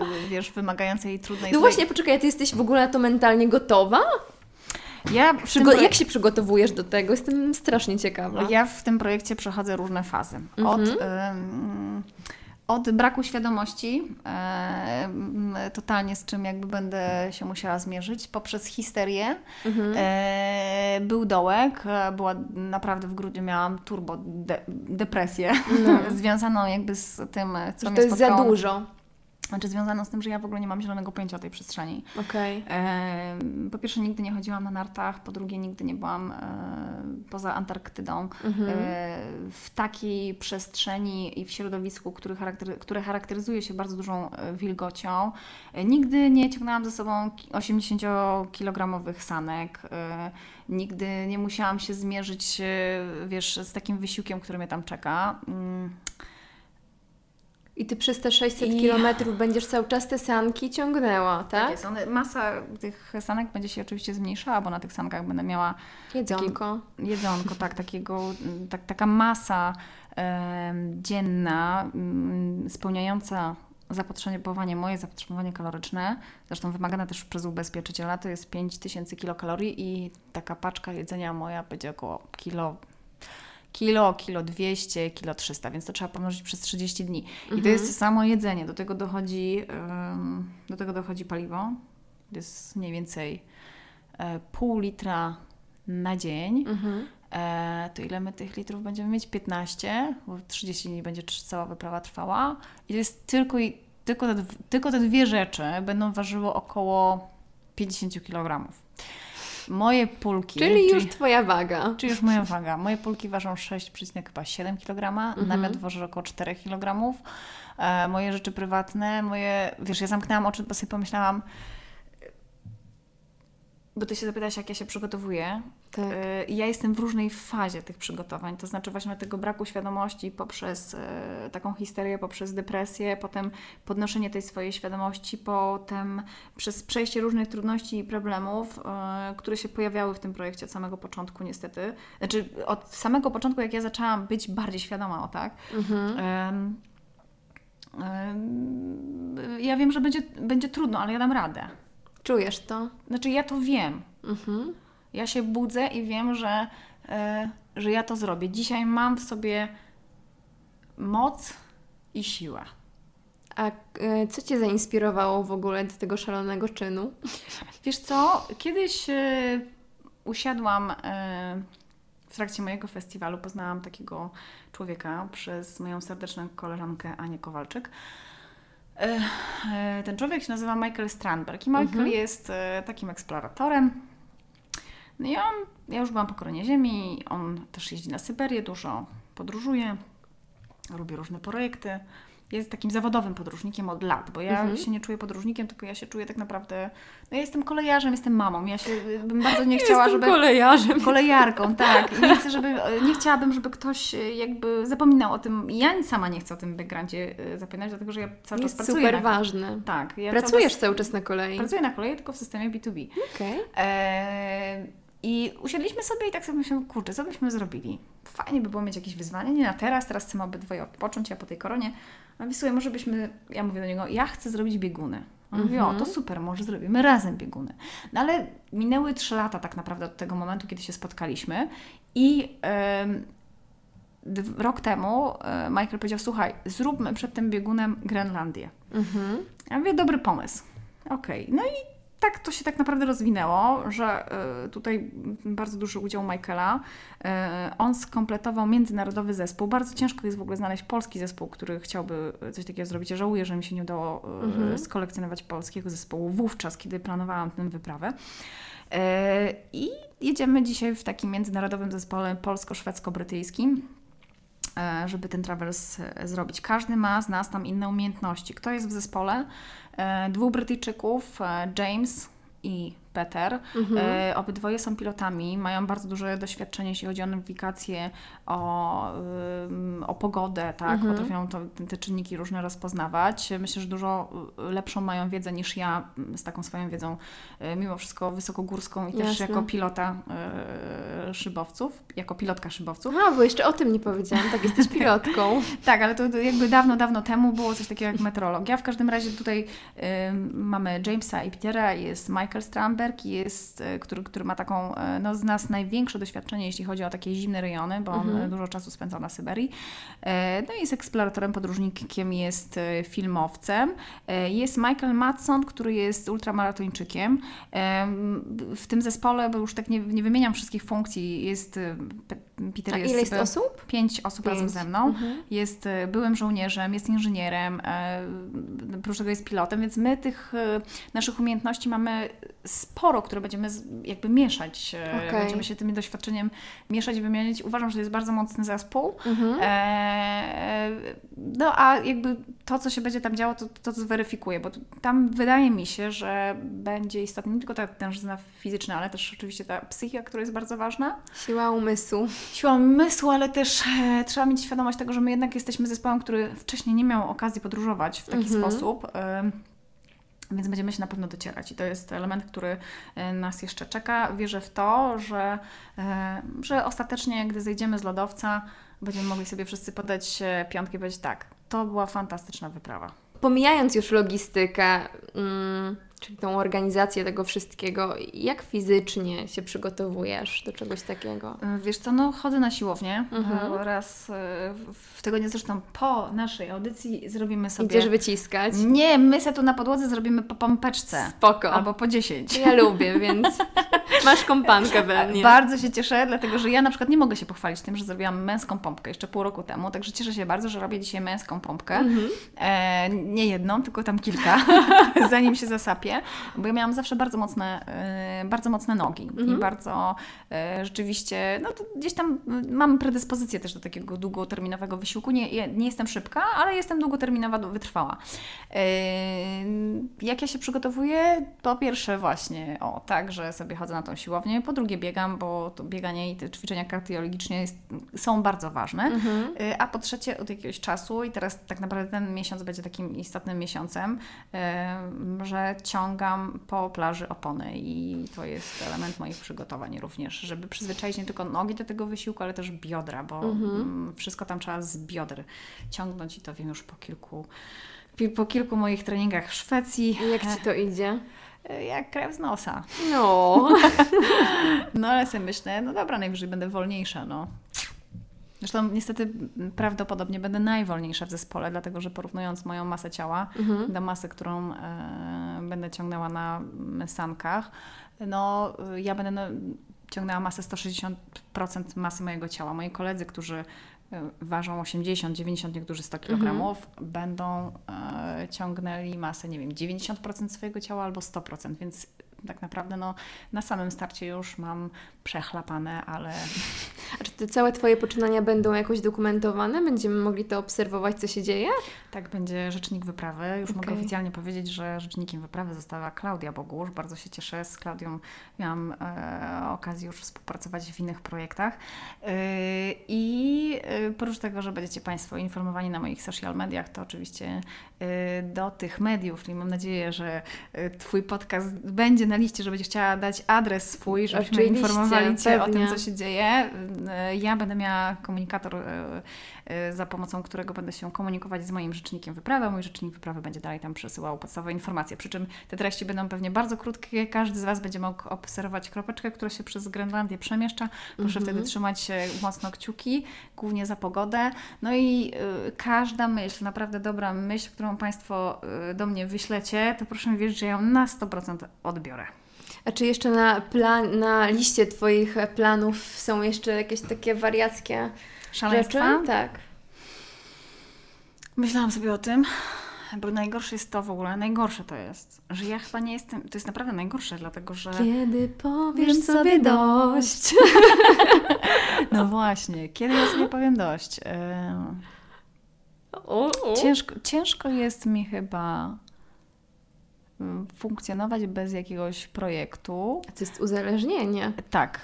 yy, wiesz, wymagające i trudne. No złe. właśnie, poczekaj, ty jesteś w ogóle na to mentalnie gotowa? Ja projek- jak się przygotowujesz do tego? Jestem strasznie ciekawa. ja w tym projekcie przechodzę różne fazy. Od, ym, od braku świadomości, em, totalnie z czym jakby będę się musiała zmierzyć, poprzez histerię. E, był dołek, e, była naprawdę w grudniu miałam turbo de- depresję związaną jakby z tym, co Że mnie to jest za spotkało. dużo. Znaczy związaną z tym, że ja w ogóle nie mam zielonego pojęcia o tej przestrzeni. Okej. E, po pierwsze, nigdy nie chodziłam na nartach, po drugie, nigdy nie byłam e, poza Antarktydą e, w takiej przestrzeni i w środowisku, który charaktery, które charakteryzuje się bardzo dużą e, wilgocią. E, nigdy nie ciągnęłam ze sobą ki- 80-kilogramowych sanek. E, nigdy nie musiałam się zmierzyć, wiesz, z takim wysiłkiem, który mnie tam czeka. Mm. I ty przez te 600 I- kilometrów będziesz cały czas te sanki ciągnęła, Tak tak? jest. One, masa tych sanek będzie się oczywiście zmniejszała, bo na tych sankach będę miała Jedzonko. jedzonko, tak, takiego, mm, tak, taka masa em, dzienna, mm, spełniająca zapotrzebowanie, moje zapotrzebowanie kaloryczne, zresztą wymagane też przez ubezpieczyciela, to jest 5000 kilokalorii i taka paczka jedzenia moja będzie około kilo, kilo, kilo 200, kilo 300, więc to trzeba pomnożyć przez 30 dni. I to jest samo jedzenie, do tego dochodzi, em, do tego dochodzi paliwo, to jest mniej więcej e, pół litra na dzień. Mhm. E, to ile my tych litrów będziemy mieć? 15, bo 30 dni będzie cała wyprawa trwała. I to jest tylko, i, tylko, te, tylko te dwie rzeczy będą ważyły około 50 kg. Moje pulki. Czyli już twoja waga. Czyli już moja waga. Moje pulki ważą 6,7 kg, namiot waży około 4 kg. E, moje rzeczy prywatne, moje, wiesz, ja zamknęłam oczy, bo sobie pomyślałam, bo ty się zapytałaś, jak ja się przygotowuję. Tak. E, Ja jestem w różnej fazie tych przygotowań, to znaczy właśnie tego braku świadomości poprzez e, taką histerię, poprzez depresję, potem podnoszenie tej swojej świadomości, potem przez przejście różnych trudności i problemów, e, które się pojawiały w tym projekcie od samego początku niestety. Znaczy od samego początku, jak ja zaczęłam być bardziej świadoma o tak, Mhm. ja wiem, że będzie, będzie trudno, ale ja dam radę. Czujesz to? Znaczy ja to wiem. Mhm. Ja się budzę i wiem, że, e, że ja to zrobię. Dzisiaj mam w sobie moc i siłę. A e, co Cię zainspirowało w ogóle do tego szalonego czynu? Wiesz co, kiedyś e, usiadłam w trakcie mojego festiwalu, poznałam takiego człowieka przez moją serdeczną koleżankę Anię Kowalczyk. E, ten człowiek się nazywa Michael Strandberg i Michael Mhm. jest e, takim eksploratorem. No i on, ja już byłam po koronie ziemi, on też jeździ na Syberię, dużo podróżuje, robi różne projekty. Jest takim zawodowym podróżnikiem od lat, bo ja Mhm. się nie czuję podróżnikiem, tylko ja się czuję tak naprawdę. No ja jestem kolejarzem, jestem mamą. Ja się bym bardzo nie chciała, Jestem żeby. kolejarzem. Kolejarką, tak. Nie, chcę, żeby, nie chciałabym, żeby ktoś e, jakby zapominał o tym. Ja sama nie chcę o tym backgroundzie e, zapominać, dlatego że ja cały Jest czas pracuję. super na, ważne. tak. Ja Pracujesz cały cały czas na kolei. pracuję na kolei, tylko w systemie B2B. Okej. Eee, I usiedliśmy sobie i tak sobie myślałam, kurczę, co byśmy zrobili? Fajnie by było mieć jakieś wyzwanie, nie na teraz, teraz chcemy obydwoje odpocząć, ja po tej koronie. A mówi, słuchaj, może byśmy, ja mówię do niego, ja chcę zrobić bieguny. On mówi, o, to super, może zrobimy razem bieguny. No ale minęły trzy lata tak naprawdę od tego momentu, kiedy się spotkaliśmy i dw- rok temu e, Michael powiedział, słuchaj, zróbmy przed tym biegunem Grenlandię. Mhm. Ja mówię, dobry pomysł. Okej, no i tak to się tak naprawdę rozwinęło, że y, tutaj bardzo duży udział Michaela. Y, on skompletował międzynarodowy zespół. Bardzo ciężko jest w ogóle znaleźć polski zespół, który chciałby coś takiego zrobić. Żałuję, że mi się nie udało y, Mhm. skolekcjonować polskiego zespołu wówczas, kiedy planowałam tę wyprawę. I jedziemy dzisiaj w takim międzynarodowym zespole polsko-szwedzko-brytyjskim żeby ten travels zrobić. Każdy ma z nas tam inne umiejętności. Kto jest w zespole? E, Dwóch Brytyjczyków, e, James i Peter. E, obydwoje są pilotami, mają bardzo duże doświadczenie, jeśli chodzi o nawigację, o, ym, o pogodę, tak? Potrafią to, te czynniki różne rozpoznawać. Myślę, że dużo y, lepszą mają wiedzę niż ja y, z taką swoją wiedzą, y, mimo wszystko wysokogórską i też Jasne. jako pilota y, szybowców, jako pilotka szybowców. A, bo jeszcze o tym nie powiedziałam, tak jesteś pilotką. Tak, ale to jakby dawno, dawno temu było coś takiego jak meteorologia. W każdym razie tutaj ym, mamy Jamesa i Petera, jest Michael Stramberg, jest, y, który, który ma taką, y, no z nas największe doświadczenie, jeśli chodzi o takie zimne rejony, bo on y, dużo czasu spędzał na Syberii. E, No i jest eksploratorem, podróżnikiem, jest filmowcem. E, Jest Michael Matson, który jest ultramaratończykiem. Em, W tym zespole, bo już tak nie, nie wymieniam wszystkich funkcji, jest Pe- Peter A jest ile jest osób? Pięć osób Pięć. razem ze mną. Mhm. Jest e, byłym żołnierzem, jest inżynierem, e, oprócz tego jest pilotem, więc my tych e, naszych umiejętności mamy sporo, które będziemy jakby mieszać. e, Okej. Będziemy się tym doświadczeniem mieszać, wymieniać. Uważam, że to jest bardzo mocny zespół. Mhm. E, no a jakby to, co się będzie tam działo, to, to zweryfikuje, bo tam wydaje mi się, że będzie istotna nie tylko ta tężyzna fizyczna, ale też oczywiście ta psychika, która jest bardzo ważna Siła umysłu. siła umysłu, ale też e, trzeba mieć świadomość tego, że my jednak jesteśmy zespołem, który wcześniej nie miał okazji podróżować w taki Mhm. sposób. E, więc będziemy się na pewno docierać i to jest element, który e, nas jeszcze czeka. Wierzę w to, że, e, że ostatecznie, gdy zejdziemy z lodowca, będziemy mogli sobie wszyscy podać e, piątkę i powiedzieć tak, to była fantastyczna wyprawa. Pomijając już logistykę, mm, czyli tą organizację tego wszystkiego, jak fizycznie się przygotowujesz do czegoś takiego? E, Wiesz co, no chodzę na siłownię. Mhm. E, Raz e, w tygodniu, zresztą po naszej audycji zrobimy sobie... Idziesz wyciskać? Nie, my se tu na podłodze zrobimy po pompeczce. Spoko. Albo po 10. Ja lubię, więc masz kompankę we mnie. Bardzo się cieszę, dlatego że ja na przykład nie mogę się pochwalić tym, że zrobiłam męską pompkę jeszcze pół roku temu, także cieszę się bardzo, że robię dzisiaj męską pompkę. Mhm. E, nie jedną, tylko tam kilka, zanim się zasapię, bo ja miałam zawsze bardzo mocne, e, bardzo mocne nogi Mhm. i bardzo e, rzeczywiście, no gdzieś tam y, mam predyspozycję też do takiego długoterminowego wysiłku. Nie, nie jestem szybka, ale jestem długoterminowa, wytrwała. Jak ja się przygotowuję? Po pierwsze właśnie, o tak, że sobie chodzę na tą siłownię, po drugie biegam, bo to bieganie i te ćwiczenia kardiologiczne jest, są bardzo ważne. Mhm. Y, A po trzecie, od jakiegoś czasu, i teraz tak naprawdę ten miesiąc będzie takim istotnym miesiącem, y, że ciągam po plaży opony i to jest element moich przygotowań również, żeby przyzwyczaić nie tylko nogi do tego wysiłku, ale też biodra, bo mm, wszystko tam trzeba z bioder ciągnąć i to wiem już po kilku, po kilku moich treningach w Szwecji. I Jak Ci to idzie? Y, Jak krew z nosa. No. No ale sobie myślę, no dobra, najwyżej będę wolniejsza, no. Zresztą niestety prawdopodobnie będę najwolniejsza w zespole, dlatego że porównując moją masę ciała Mhm. do masy, którą e, będę ciągnęła na sankach, no ja będę no, ciągnęła masę 160% masy mojego ciała. Moi koledzy, którzy y, ważą 80, 90, niektórzy 100 kg, będą e, ciągnęli masę, nie wiem, 90% swojego ciała albo 100%, więc tak naprawdę no, na samym starcie już mam przechlapane, ale A czy te całe Twoje poczynania będą jakoś dokumentowane? Będziemy mogli to obserwować, co się dzieje? tak będzie rzecznik wyprawy. Już mogę Okej. oficjalnie powiedzieć, że rzecznikiem wyprawy została Klaudia Bogusz. Bardzo się cieszę. Z Klaudią miałam e, okazję już współpracować w innych projektach. E, I e, oprócz tego, że będziecie Państwo informowani na moich social mediach, to oczywiście e, do tych mediów, i mam nadzieję, że e, Twój podcast będzie na liście, że będziesz chciała dać adres swój, żebyśmy Oczywiście, informowali Cię o tym, co się dzieje. E, Ja będę miała komunikator, e, e, za pomocą którego będę się komunikować z moim rzecznikiem wyprawy. Mój rzecznik wyprawy będzie dalej tam przesyłał podstawowe informacje. Przy czym te treści będą pewnie bardzo krótkie. Każdy z Was będzie mógł obserwować kropeczkę, która się przez Grenlandię przemieszcza. Proszę Mhm. wtedy trzymać się mocno kciuki, głównie za pogodę. No i y, każda myśl, naprawdę dobra myśl, którą Państwo y, do mnie wyślecie, to proszę mi wierzyć, że ja ją na 100% odbiorę. A czy jeszcze na, plan, na liście Twoich planów są jeszcze jakieś takie wariackie Szaleństwa? rzeczy? Tak. Myślałam sobie o tym, bo najgorsze jest to w ogóle, najgorsze to jest, że ja chyba nie jestem, to jest naprawdę najgorsze, dlatego że... Kiedy powiesz sobie sobie dość. No właśnie, kiedy ja sobie powiem dość? Ciężko, ciężko jest mi chyba funkcjonować bez jakiegoś projektu. To jest uzależnienie. Tak,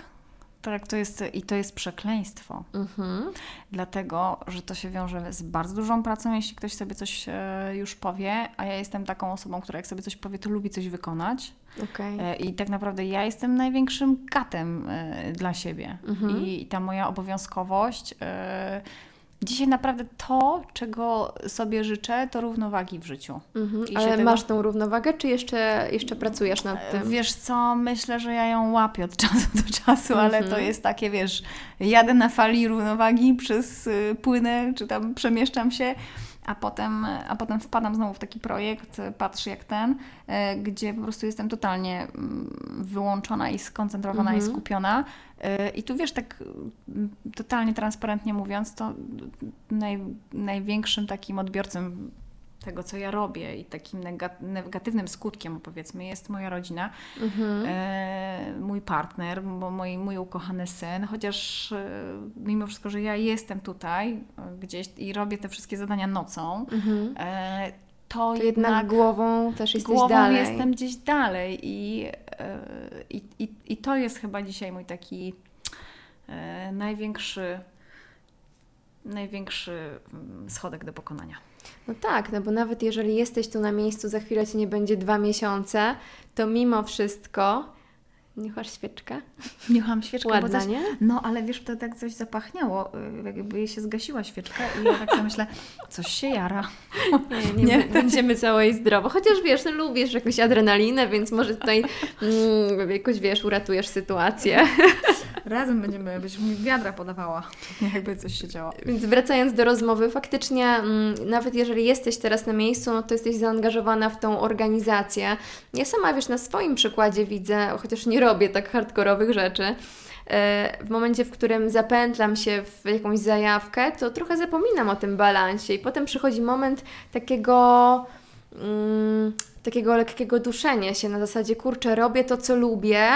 tak, to jest i to jest przekleństwo, Mhm. dlatego że to się wiąże z bardzo dużą pracą, jeśli ktoś sobie coś e, już powie, a ja jestem taką osobą, która jak sobie coś powie, to lubi coś wykonać. Okej. E, I tak naprawdę ja jestem największym katem e, dla siebie. Mhm. I, I ta moja obowiązkowość. Dzisiaj naprawdę to, czego sobie życzę, to równowagi w życiu. Mhm. Ale tego- masz tą równowagę, czy jeszcze, jeszcze pracujesz nad tym? Wiesz co, myślę, że ja ją łapię od czasu do czasu, ale to Mhm. jest takie, wiesz, jadę na fali równowagi przez y, płynę, czy tam przemieszczam się, a potem, a potem wpadam znowu w taki projekt, y, patrz jak ten, y, gdzie po prostu jestem totalnie mm, wyłączona i skoncentrowana i Mhm. skupiona. Y, I tu wiesz, tak totalnie transparentnie mówiąc, to naj, największym takim odbiorcą tego, co ja robię i takim nega- negatywnym skutkiem, powiedzmy, jest moja rodzina, Mhm. e, mój partner, bo mój, mój ukochany syn, chociaż e, mimo wszystko, że ja jestem tutaj e, gdzieś i robię te wszystkie zadania nocą, Mhm. e, to, To jednak głową też jesteś głową dalej. jestem gdzieś dalej i, e, i, i, i to jest chyba dzisiaj mój taki e, największy największy mm, schodek do pokonania. No tak, no bo nawet jeżeli jesteś tu na miejscu, za chwilę Cię nie będzie dwa miesiące, to mimo wszystko... Nie masz świeczkę? Niecham świeczkę, bo Ładna, coś, nie? No, ale wiesz, to tak coś zapachniało, y, jakby jej się zgasiła świeczka i ja tak sobie myślę, coś się jara. Nie, nie, Nie. będziemy całe i zdrowo. Chociaż wiesz, no, lubisz jakąś adrenalinę, więc może tutaj mm, jakoś wiesz, uratujesz sytuację. Razem będziemy, byś mi wiadra podawała, jakby coś się działo. Więc wracając do rozmowy, faktycznie mm, nawet jeżeli jesteś teraz na miejscu, no to jesteś zaangażowana w tą organizację. Ja sama, wiesz, na swoim przykładzie widzę, chociaż nie robię tak hardkorowych rzeczy, e, w momencie, w którym zapętlam się w jakąś zajawkę, to trochę zapominam o tym balansie i potem przychodzi moment takiego... Mm, takiego lekkiego duszenia się na zasadzie, kurczę, robię to, co lubię,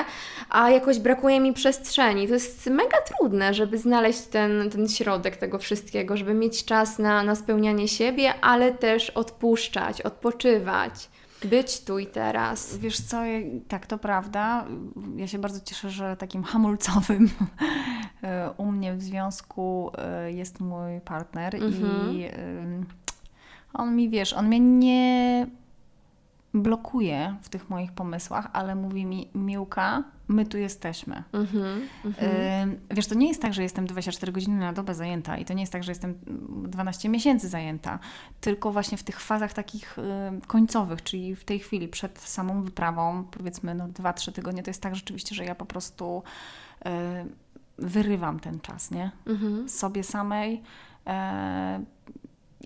a jakoś brakuje mi przestrzeni. To jest mega trudne, żeby znaleźć ten, ten środek tego wszystkiego, żeby mieć czas na, na spełnianie siebie, ale też odpuszczać, odpoczywać, być tu i teraz. Wiesz co, tak, to prawda. Ja się bardzo cieszę, że takim hamulcowym e, u mnie w związku e, jest mój partner Mhm. i em, on mi, wiesz, on mnie nie blokuje w tych moich pomysłach, ale mówi mi, Miłka, my tu jesteśmy. Mhm, mhm. Ym, Wiesz, to nie jest tak, że jestem 24 godziny na dobę zajęta i to nie jest tak, że jestem mm, 12 miesięcy zajęta, tylko właśnie w tych fazach takich końcowych, czyli w tej chwili przed samą wyprawą, powiedzmy no 2-3 tygodnie, to jest tak rzeczywiście, że ja po prostu wyrywam ten czas, nie? Mhm. Sobie samej e,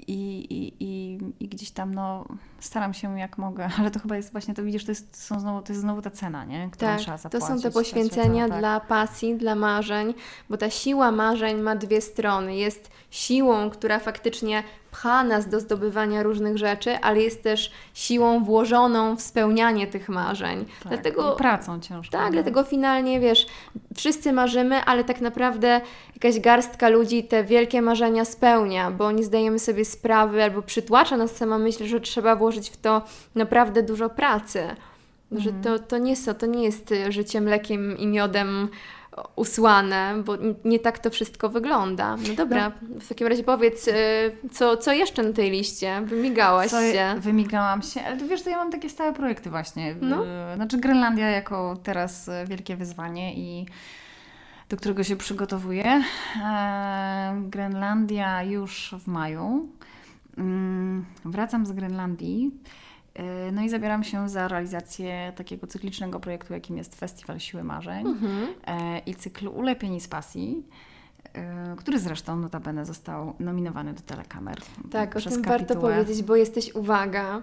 i, i, i, i gdzieś tam no staram się jak mogę, ale to chyba jest właśnie, to widzisz, to jest, są znowu, to jest znowu ta cena, nie? Którą Tak, trzeba to zapłacić. są te poświęcenia tak. dla pasji, dla marzeń, bo ta siła marzeń ma dwie strony. Jest siłą, która faktycznie pcha nas do zdobywania różnych rzeczy, ale jest też siłą włożoną w spełnianie tych marzeń. Tak, Dlatego pracą ciężką. Tak, dlatego finalnie wiesz, wszyscy marzymy, ale tak naprawdę jakaś garstka ludzi te wielkie marzenia spełnia, bo nie zdajemy sobie sprawy albo przytłacza nas sama myśl, że trzeba włożyć w to naprawdę dużo pracy. Że to, to, nie są, to nie jest życie mlekiem i miodem usłane, bo nie tak to wszystko wygląda. No dobra, w takim razie powiedz, y, co, co jeszcze na tej liście? Wymigałaś Co, się. Wymigałam się, ale wiesz, to ja mam takie stałe projekty właśnie. No. Y, Znaczy Grenlandia jako teraz y, wielkie wyzwanie i do którego się przygotowuję. E, Grenlandia już w maju. Mm, Wracam z Grenlandii. E, No i zabieram się za realizację takiego cyklicznego projektu, jakim jest Festiwal Siły Marzeń Mhm. e, i cyklu Ulepieni z Pasji, e, który zresztą notabene został nominowany do telekamer. Tak, o tym warto kapitułę. powiedzieć, bo jesteś, uwaga,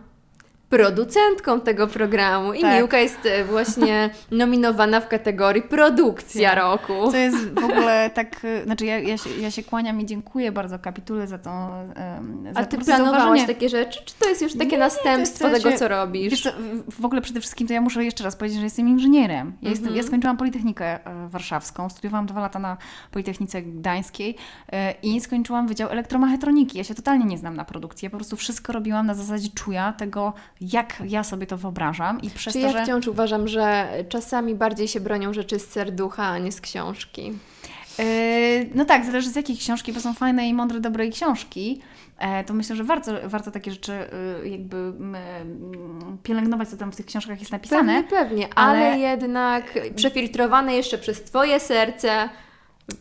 producentką tego programu i Tak. Miłka jest e, właśnie nominowana w kategorii produkcja Tak. roku. Co jest w ogóle tak, y, znaczy ja, ja, się, ja się kłaniam i dziękuję bardzo kapitule za tą um, za A ty planowałaś zauważenie. takie rzeczy, czy to jest już takie Nie, następstwo to tego, ja co się- robisz? Co, w- ogóle przede wszystkim to ja muszę jeszcze raz powiedzieć, że jestem inżynierem. Ja, jestem, Mhm. ja skończyłam Politechnikę e, Warszawską, studiowałam dwa lata na Politechnice Gdańskiej e, i skończyłam Wydział Elektromechatroniki. Ja się totalnie nie znam na produkcji. Ja po prostu wszystko robiłam na zasadzie czuja tego, jak ja sobie to wyobrażam i przez Czy to, ja że... wciąż uważam, że czasami bardziej się bronią rzeczy z serducha, a nie z książki. E, No tak, zależy z jakiej książki, bo są fajne i mądre, dobre książki. E, To myślę, że warto, warto takie rzeczy e, jakby pielęgnować, co tam w tych książkach jest napisane. Pewnie, pewnie, ale, ale- jednak przefiltrowane jeszcze przez Twoje serce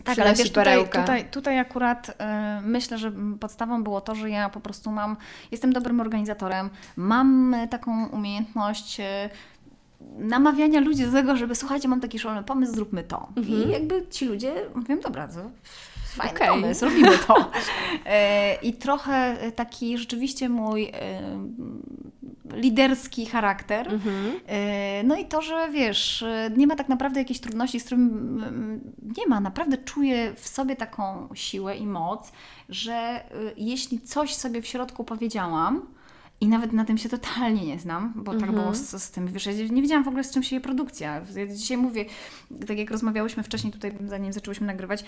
Tak, ale wiesz, tutaj, tutaj, tutaj akurat e, myślę, że podstawą było to, że ja po prostu mam, jestem dobrym organizatorem, mam taką umiejętność e, namawiania ludzi do tego, żeby słuchajcie, mam taki szalony pomysł, zróbmy to. I jakby ci ludzie mówią, dobra, to fajny Okej. pomysł, robimy to. E, I trochę taki rzeczywiście mój e, liderski charakter. Mhm. E, No i to, że wiesz, e, nie ma tak naprawdę jakiejś trudności, z którym mm, nie ma. Naprawdę czuję w sobie taką siłę i moc, że e, jeśli coś sobie w środku powiedziałam, i nawet na tym się totalnie nie znam, bo tak Mhm. było z, z tym, wiesz, ja nie wiedziałam w ogóle z czym się je produkcja. Ja dzisiaj mówię, tak jak rozmawiałyśmy wcześniej tutaj, zanim zaczęłyśmy nagrywać,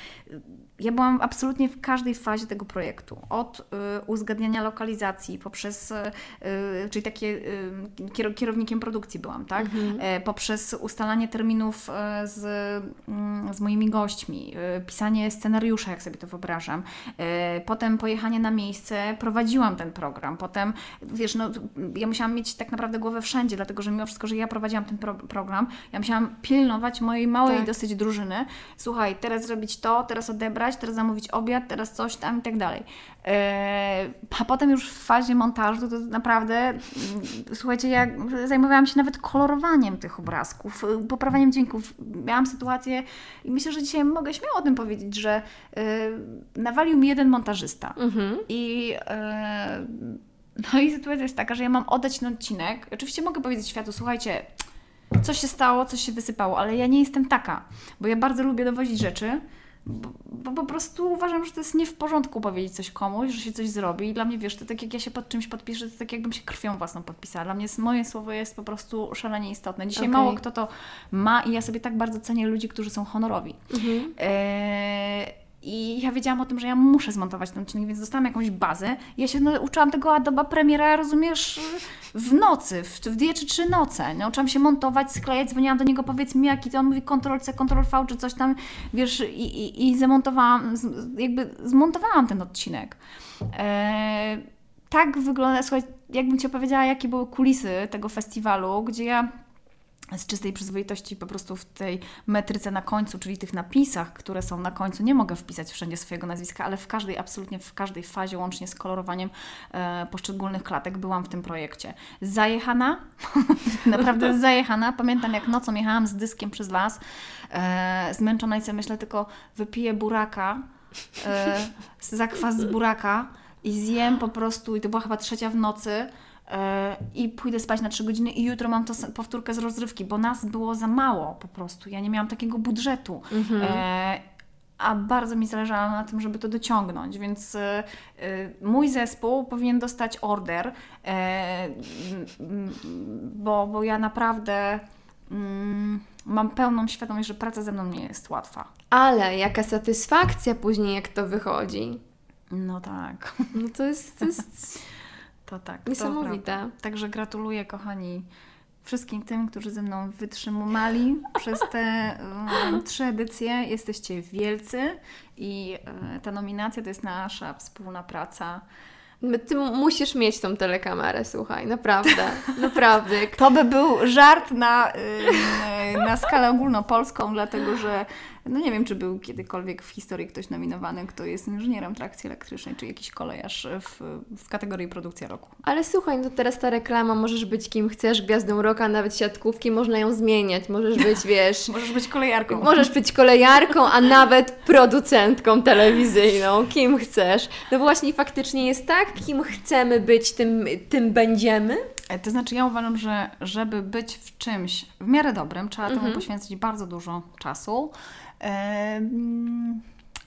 ja byłam absolutnie w każdej fazie tego projektu. Od y, uzgadniania lokalizacji, poprzez, y, y, czyli takie y, kier- kierownikiem produkcji byłam, tak? E, poprzez ustalanie terminów e, z, mm, z moimi gośćmi, e, pisanie scenariusza, jak sobie to wyobrażam. E, Potem pojechanie na miejsce, prowadziłam ten program. Potem, wiesz, no, ja musiałam mieć tak naprawdę głowę wszędzie, dlatego że mimo wszystko, że ja prowadziłam ten pro program, ja musiałam pilnować mojej małej Tak. dosyć drużyny. Słuchaj, teraz zrobić to, teraz odebrać, teraz zamówić obiad, teraz coś tam i tak dalej. E, A potem już w fazie montażu to naprawdę, mm, słuchajcie, ja zajmowałam się nawet kolorowaniem tych obrazków, y, poprawianiem dźwięków. Miałam sytuację i myślę, że dzisiaj mogę śmiało o tym powiedzieć, że y, nawalił mi jeden montażysta. Mhm. I, e, no i sytuacja jest taka, że ja mam oddać ten odcinek. Oczywiście mogę powiedzieć światu, słuchajcie, coś się stało, coś się wysypało, ale ja nie jestem taka, bo ja bardzo lubię dowozić rzeczy, bo, bo po prostu uważam, że to jest nie w porządku powiedzieć coś komuś, że się coś zrobi. I dla mnie, wiesz, to tak jak ja się pod czymś podpiszę, to tak jakbym się krwią własną podpisała. Dla mnie jest, moje słowo jest po prostu szalenie istotne. Dzisiaj Okej. mało kto to ma i ja sobie tak bardzo cenię ludzi, którzy są honorowi. Mhm. Eee, I ja wiedziałam o tym, że ja muszę zmontować ten odcinek, więc dostałam jakąś bazę. Ja się nauczyłam tego Adobe Premiera, rozumiesz, w nocy, w, w dwie czy trzy noce. Nauczyłam się montować, sklejać, dzwoniłam do niego, powiedz mi jaki to, on mówi Ctrl-C, Ctrl-V czy coś tam, wiesz, i, i, i zamontowałam, z, jakby zmontowałam ten odcinek. Eee, tak wygląda, słuchaj, jakbym Ci opowiedziała, jakie były kulisy tego festiwalu, gdzie ja z czystej przyzwoitości po prostu w tej metryce na końcu, czyli tych napisach, które są na końcu, nie mogę wpisać wszędzie swojego nazwiska, ale w każdej, absolutnie w każdej fazie, łącznie z kolorowaniem e, poszczególnych klatek, byłam w tym projekcie. Zajechana, naprawdę zajechana. Pamiętam, jak nocą jechałam z dyskiem przez las, e, zmęczona i sobie myślę tylko, wypiję buraka, e, zakwas z buraka i zjem po prostu, i to była chyba trzecia w nocy, i pójdę spać na 3 godziny i jutro mam to powtórkę z rozrywki, bo nas było za mało po prostu. Ja nie miałam takiego budżetu. E, a bardzo mi zależało na tym, żeby to dociągnąć, więc e, e, mój zespół powinien dostać order, e, bo, bo ja naprawdę mm, mam pełną świadomość, że praca ze mną nie jest łatwa. Ale jaka satysfakcja później, jak to wychodzi. No tak, No to jest, to jest to tak. to niesamowite. prawda. Także gratuluję, kochani, wszystkim tym, którzy ze mną wytrzymali przez te um, trzy edycje. Jesteście wielcy i e, ta nominacja to jest nasza wspólna praca. Ty musisz mieć tą telekamerę, słuchaj, naprawdę, naprawdę. To by był żart na, na skalę ogólnopolską, dlatego że no nie wiem, czy był kiedykolwiek w historii ktoś nominowany, kto jest inżynierem trakcji elektrycznej, czy jakiś kolejarz w, w kategorii produkcja roku. Ale słuchaj, no teraz ta reklama, możesz być kim chcesz, gwiazdą roka, nawet siatkówki, można ją zmieniać, możesz być, wiesz... możesz być kolejarką. Możesz być kolejarką, a nawet producentką telewizyjną, kim chcesz. No właśnie faktycznie jest tak, kim chcemy być, tym, tym będziemy. E, to znaczy, ja uważam, że żeby być w czymś w miarę dobrym, trzeba mhm. temu poświęcić bardzo dużo czasu.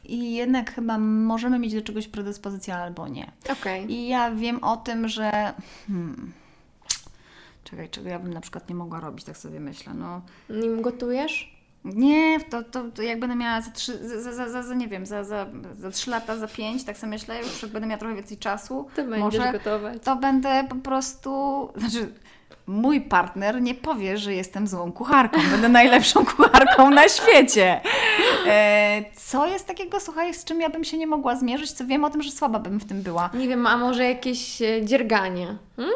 I jednak chyba możemy mieć do czegoś predyspozycję albo nie. Okay. I ja wiem o tym, że. Hmm, czekaj, czego ja bym na przykład nie mogła robić, tak sobie myślę. No. Nim gotujesz? Nie, to, to, to jak będę miała za, trzy, za, za, za, za nie wiem, za, za, za 3 lata, za 5, tak sobie myślę, już jak będę miała trochę więcej czasu, to może gotować. To będę po prostu, znaczy mój partner nie powie, że jestem złą kucharką. Będę najlepszą kucharką na świecie. E, co jest takiego, słuchaj, z czym ja bym się nie mogła zmierzyć, co wiem o tym, że słaba bym w tym była? Nie wiem, a może jakieś e, dzierganie? Hmm?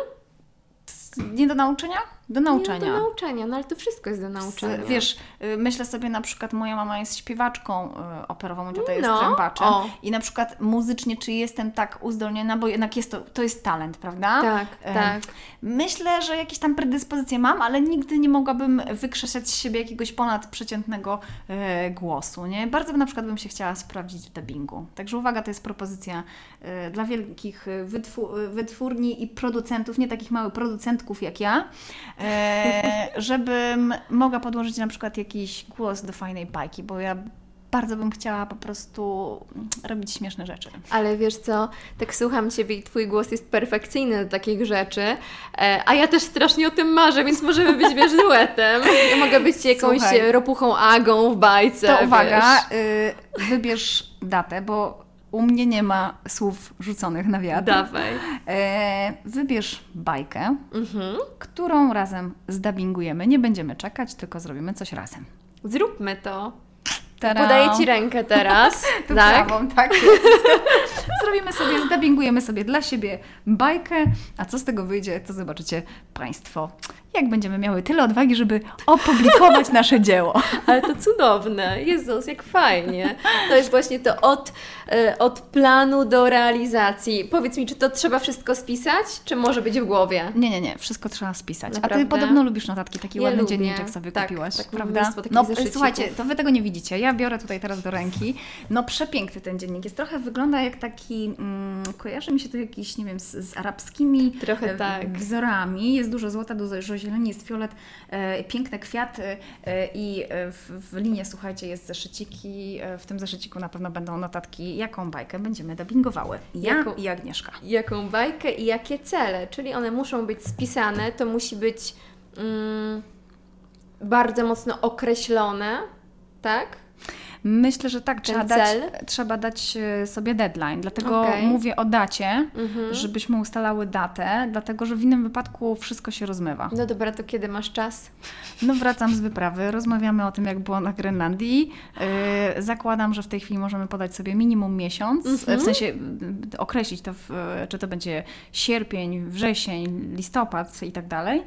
Nie do nauczenia? Do nauczania. Nie, do nauczania, no ale to wszystko jest do nauczania. Wiesz, y, myślę sobie na przykład, moja mama jest śpiewaczką y, operową, mój tata jest no, trębaczem o. i na przykład muzycznie, czy jestem tak uzdolniona, bo jednak jest to, to jest talent, prawda? Tak, tak. Myślę, że jakieś tam predyspozycje mam, ale nigdy nie mogłabym wykrzeszać z siebie jakiegoś ponadprzeciętnego e, głosu, nie? Bardzo na przykład bym się chciała sprawdzić w dubbingu. Także uwaga, to jest propozycja e, dla wielkich wytwórni i producentów, nie takich małych producentków jak ja, e, żebym mogła podłożyć na przykład jakiś głos do fajnej bajki, bo ja bardzo bym chciała po prostu robić śmieszne rzeczy. Ale wiesz co, tak słucham Ciebie i Twój głos jest perfekcyjny do takich rzeczy, e, a ja też strasznie o tym marzę, więc możemy być, wiesz, duetem. Ja mogę być jakąś Słuchaj, ropuchą Agą w bajce, To uwaga, y, wybierz datę, bo u mnie nie ma słów rzuconych na wiatr. Dawaj. E, wybierz bajkę, mhm. którą razem zdabingujemy. Nie będziemy czekać, tylko zrobimy coś razem. Zróbmy to. Tadam. Podaję Ci rękę teraz. tak? Prawą, tak Zrobimy sobie, zdabingujemy sobie dla siebie bajkę, a co z tego wyjdzie, to zobaczycie Państwo jak będziemy miały tyle odwagi, żeby opublikować nasze dzieło. Ale to cudowne. Jezus, jak fajnie. To jest właśnie to od, e, od planu do realizacji. Powiedz mi, czy to trzeba wszystko spisać, czy może być w głowie? Nie, nie, nie. Wszystko trzeba spisać. Naprawdę? A Ty podobno lubisz notatki. Taki ja ładny lubię. dzienniczek sobie tak, kupiłaś, tak, prawda? No, słuchajcie, to Wy tego nie widzicie. Ja biorę tutaj teraz do ręki. No, przepiękny ten dziennik. Jest trochę, wygląda jak taki, mm, kojarzy mi się to jakiś, nie wiem, z, z arabskimi trochę e, tak. wzorami. Jest dużo złota, dużo zieleni, jest fiolet, e, piękne kwiaty e, i e, w, w linie, słuchajcie, jest zeszyciki. W tym zeszyciku na pewno będą notatki, jaką bajkę będziemy dubbingowały. Ja jaką, i Agnieszka. Jaką bajkę i jakie cele, czyli one muszą być spisane, to musi być mm, bardzo mocno określone, tak? Myślę, że tak, trzeba dać, trzeba dać e, sobie deadline. Dlatego okay. mówię o dacie, mhm. żebyśmy ustalały datę, dlatego że w innym wypadku wszystko się rozmywa. No dobra, to kiedy masz czas? No wracam z wyprawy, rozmawiamy o tym, jak było na Grenlandii. Yy, zakładam, że w tej chwili możemy podać sobie minimum miesiąc, mhm. w sensie określić to, w, czy to będzie sierpień, wrzesień, listopad i tak dalej.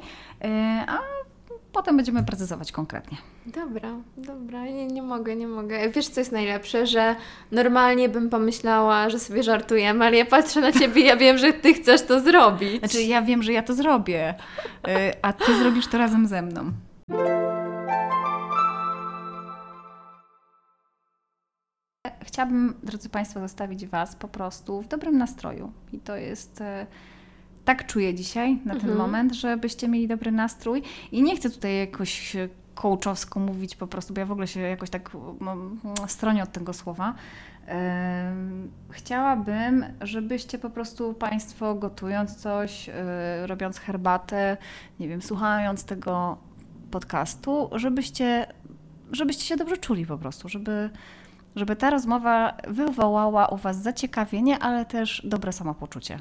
A potem będziemy precyzować konkretnie. Dobra, dobra, nie, nie mogę, nie mogę. Wiesz, co jest najlepsze, że normalnie bym pomyślała, że sobie żartujemy, ale ja patrzę na Ciebie i ja wiem, że Ty chcesz to zrobić. Znaczy, ja wiem, że ja to zrobię, y, a Ty zrobisz to razem ze mną. Chciałabym, drodzy Państwo, zostawić Was po prostu w dobrym nastroju. I to jest y, tak czuję dzisiaj, na ten mhm. moment, żebyście mieli dobry nastrój. I nie chcę tutaj jakoś coachowsko mówić po prostu, bo ja w ogóle się jakoś tak stronię od tego słowa. Chciałabym, żebyście po prostu Państwo gotując coś, e, robiąc herbatę, nie wiem, słuchając tego podcastu, żebyście, żebyście się dobrze czuli po prostu, żeby, żeby ta rozmowa wywołała u Was zaciekawienie, ale też dobre samopoczucie.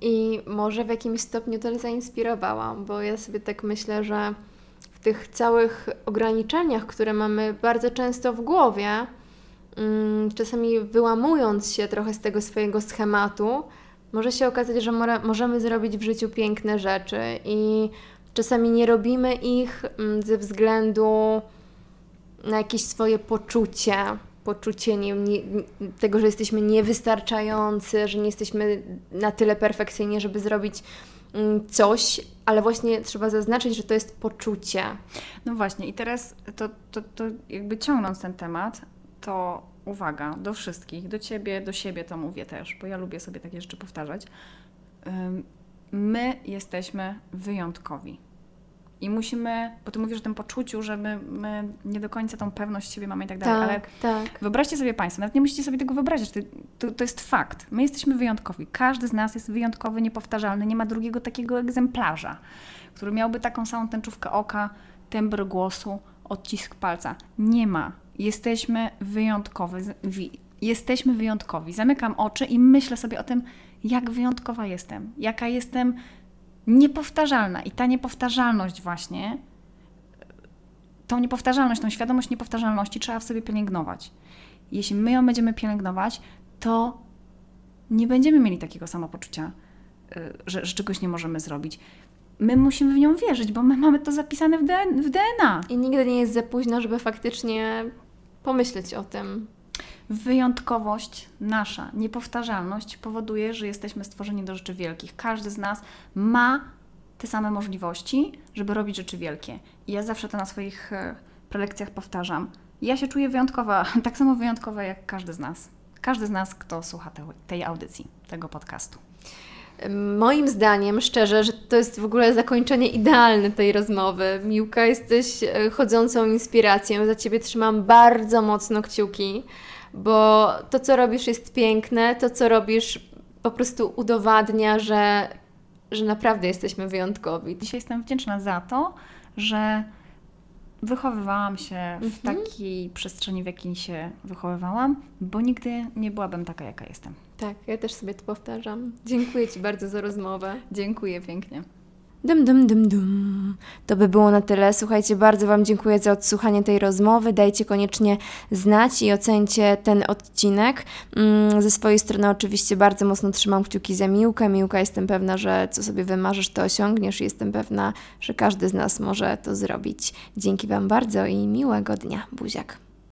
I może w jakimś stopniu to zainspirowałam, bo ja sobie tak myślę, że w tych całych ograniczeniach, które mamy bardzo często w głowie, mm, czasami wyłamując się trochę z tego swojego schematu, Może się okazać, że możemy zrobić w życiu piękne rzeczy i czasami nie robimy ich mm, ze względu na jakieś swoje poczucie, poczucie nie, nie, tego, że jesteśmy niewystarczający, że nie jesteśmy na tyle perfekcyjni, żeby zrobić mm, coś, ale właśnie trzeba zaznaczyć, że to jest poczucie. No właśnie, i teraz to, to, to jakby ciągnąc ten temat, to uwaga do wszystkich, do ciebie, do siebie to mówię też, bo ja lubię sobie takie rzeczy powtarzać. My jesteśmy wyjątkowi. I musimy, bo ty mówisz o tym poczuciu, że my, my nie do końca tą pewność siebie mamy i tak dalej, ale tak. Wyobraźcie sobie Państwo, nawet nie musicie sobie tego wyobrazić, to, to, to jest fakt. My jesteśmy wyjątkowi. Każdy z nas jest wyjątkowy, niepowtarzalny. Nie ma drugiego takiego egzemplarza, który miałby taką samą tęczówkę oka, tembr głosu, odcisk palca. Nie ma. Jesteśmy wyjątkowi. Jesteśmy wyjątkowi. Zamykam oczy i myślę sobie o tym, jak wyjątkowa jestem, jaka jestem niepowtarzalna. I ta niepowtarzalność właśnie tą niepowtarzalność, tą świadomość niepowtarzalności trzeba w sobie pielęgnować. Jeśli my ją będziemy pielęgnować, to nie będziemy mieli takiego samopoczucia, y, że, że czegoś nie możemy zrobić. My musimy w nią wierzyć, bo my mamy to zapisane w, DN w DNA. I nigdy nie jest za późno, żeby faktycznie pomyśleć o tym. Wyjątkowość nasza, niepowtarzalność powoduje, że jesteśmy stworzeni do rzeczy wielkich. Każdy z nas ma te same możliwości, żeby robić rzeczy wielkie. I ja zawsze to na swoich e, prelekcjach powtarzam. Ja się czuję wyjątkowa, tak samo wyjątkowa jak każdy z nas. Każdy z nas, kto słucha te, tej audycji, tego podcastu. Moim zdaniem, szczerze, że to jest w ogóle zakończenie idealne tej rozmowy. Miłka, jesteś e, chodzącą inspiracją. Za Ciebie trzymam bardzo mocno kciuki, bo to, co robisz, jest piękne. To, co robisz, po prostu udowadnia, że, że naprawdę jesteśmy wyjątkowi. Dzisiaj jestem wdzięczna za to, że wychowywałam się w takiej przestrzeni, w jakiej się wychowywałam, bo nigdy nie byłabym taka, jaka jestem. Tak, ja też sobie to powtarzam. Dziękuję Ci bardzo za rozmowę. Dziękuję pięknie. Dum, dum, dum, dum. To by było na tyle. Słuchajcie, bardzo Wam dziękuję za odsłuchanie tej rozmowy. Dajcie koniecznie znać i ocencie ten odcinek. Mm, Ze swojej strony oczywiście bardzo mocno trzymam kciuki za Miłkę. Miłka, jestem pewna, że co sobie wymarzysz, to osiągniesz. Jestem pewna, że każdy z nas może to zrobić. Dzięki Wam bardzo i miłego dnia. Buziak.